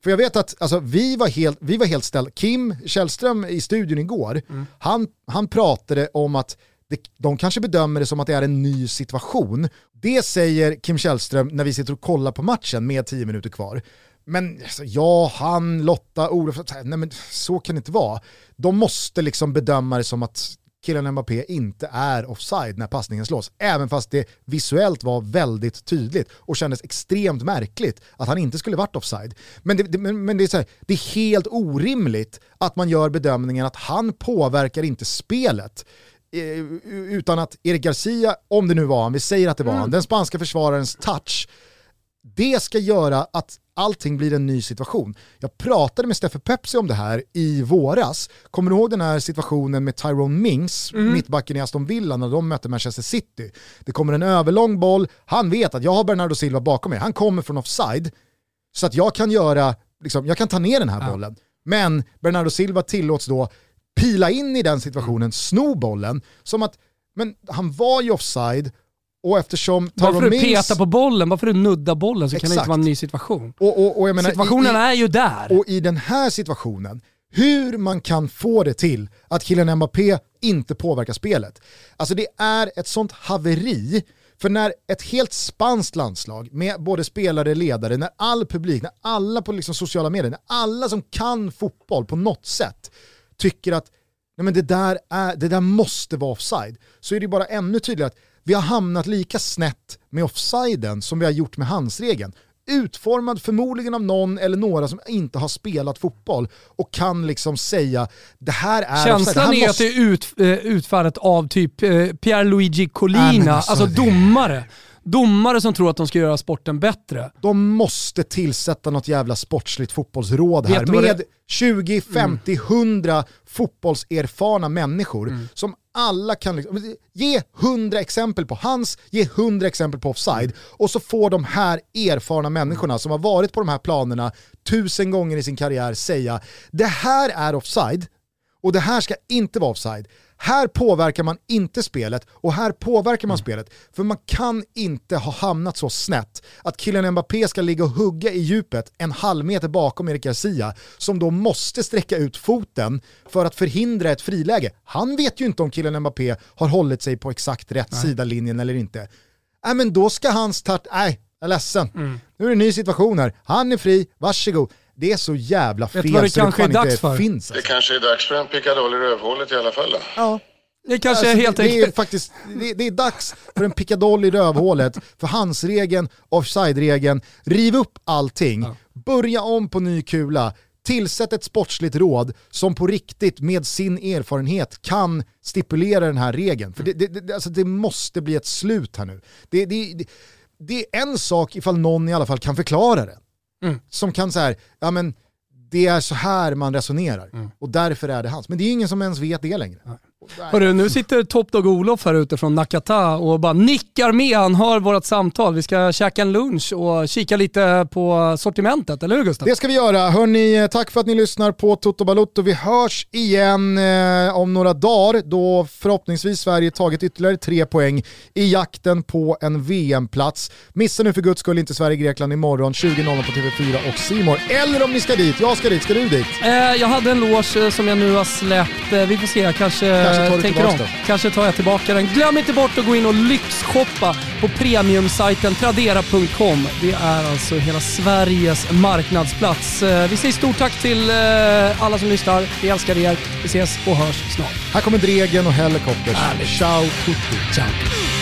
För jag vet att alltså, vi, var helt, vi var helt ställda. Kim Källström i studion igår, han, han pratade om att det, de kanske bedömer det som att det är en ny situation. Det säger Kim Källström när vi sitter och kollar på matchen med tio minuter kvar. Men alltså, ja, han, Lotta, Olof, nej men så kan det inte vara. De måste liksom bedöma det som att killen Mbappé inte är offside när passningen slås. Även fast det visuellt var väldigt tydligt och kändes extremt märkligt att han inte skulle varit offside. Men det, det, men, det, är, så här, det är helt orimligt att man gör bedömningen att han påverkar inte spelet. Eh, utan att Erik Garcia, om det nu var han, vi säger att det var han, den spanska försvararens touch, det ska göra att allting blir en ny situation. Jag pratade med Steffe Pepsi om det här i våras. Kommer du ihåg den här situationen med Tyrone Mings, mittbacken i Aston Villa, när de mötte Manchester City? Det kommer en överlång boll, han vet att jag har Bernardo Silva bakom mig, han kommer från offside, så att jag kan göra, liksom, jag kan ta ner den här bollen. Men Bernardo Silva tillåts då pila in i den situationen, sno bollen, som att, men han var ju offside, och eftersom Tyrone att Mings... peta på bollen, bara för att nudda bollen så kan det Exakt. inte vara en ny situation. Och, och, och menar, Situationen i, i, är ju där. Och i den här situationen, hur man kan få det till att killen Mbappé inte påverkar spelet. Alltså det är ett sånt haveri, för när ett helt spanskt landslag med både spelare, ledare, när all publik, när alla på liksom sociala medier, när alla som kan fotboll på något sätt tycker att nej men det, där är, det där måste vara offside, så är det bara ännu tydligare att vi har hamnat lika snett med offsiden som vi har gjort med handsregeln. Utformad förmodligen av någon eller några som inte har spelat fotboll och kan liksom säga det här är. Känslan Han är måste- att det är ut, eh, utfärdat av typ eh, Pierluigi Collina, Nej, alltså, alltså det- domare. Som tror att de ska göra sporten bättre. de måste tillsätta något jävla sportsligt fotbollsråd här med det- 20, 50, 100 fotbollserfarna människor Mm. som alla kan liksom, ge 100 exempel på hans, ge 100 exempel på offside och så får de här erfarna människorna som har varit på de här planerna tusen gånger i sin karriär säga det här är offside och det här ska inte vara offside. Här påverkar man inte spelet och här påverkar man spelet. För man kan inte ha hamnat så snett att killen Mbappé ska ligga och hugga i djupet en halv meter bakom Erik Garcia som då måste sträcka ut foten för att förhindra ett friläge. Han vet ju inte om killen Mbappé har hållit sig på exakt rätt sida linjen eller inte. Nej men då ska han starta, nej jag är ledsen. Nu är det en ny situation här, han är fri, varsågod. Det är så jävla Vet fel vad det så kanske fan är dags för? finns. Det Alltså. kanske är dags för en pickadoll i rövhålet i alla fall då. Ja. Det kanske Alltså, är helt det, det är enkelt... faktiskt, det, det är dags för en pickadoll i rövhålet, för handsregeln, offside-regeln, riv upp allting, börja om på ny kula, tillsätt ett sportsligt råd som på riktigt med sin erfarenhet kan stipulera den här regeln. För det, det, det, alltså det måste bli ett slut här nu. Det, det, det, det är en sak ifall någon i alla fall kan förklara det. Som kan säga, ja men det är så här man resonerar och därför är det hans. Men det är ingen som ens vet det längre. Hörru, nu sitter Top Dog Olof här ute från Nakata och bara nickar med. Han hör vårt samtal. Vi ska käka en lunch och kika lite på sortimentet, eller hur Gustav? Det ska vi göra. Hörni, tack för att ni lyssnar på Toto Balutto. Vi hörs igen eh, om några dagar då förhoppningsvis Sverige tagit ytterligare tre poäng i jakten på en VM-plats. Missa nu för guds skull inte Sverige-Grekland imorgon 20.00 på TV4 och Simor. Eller om ni ska dit, jag ska dit, ska du dit? Eh, jag hade en loge eh, som jag nu har släppt. Eh, vi får se, kanske, Kanske tar tänker tillbaka om. den. Kanske tar jag tillbaka den. Glöm inte bort att gå in och lyxshoppa på premiumsajten tradera.com. Det är alltså hela Sveriges marknadsplats. Eh, vi säger stort tack till eh, alla som lyssnar. Vi älskar er. Vi ses och hörs snart. Här kommer Dregen och Helicopters. Ciao tutti. Ciao.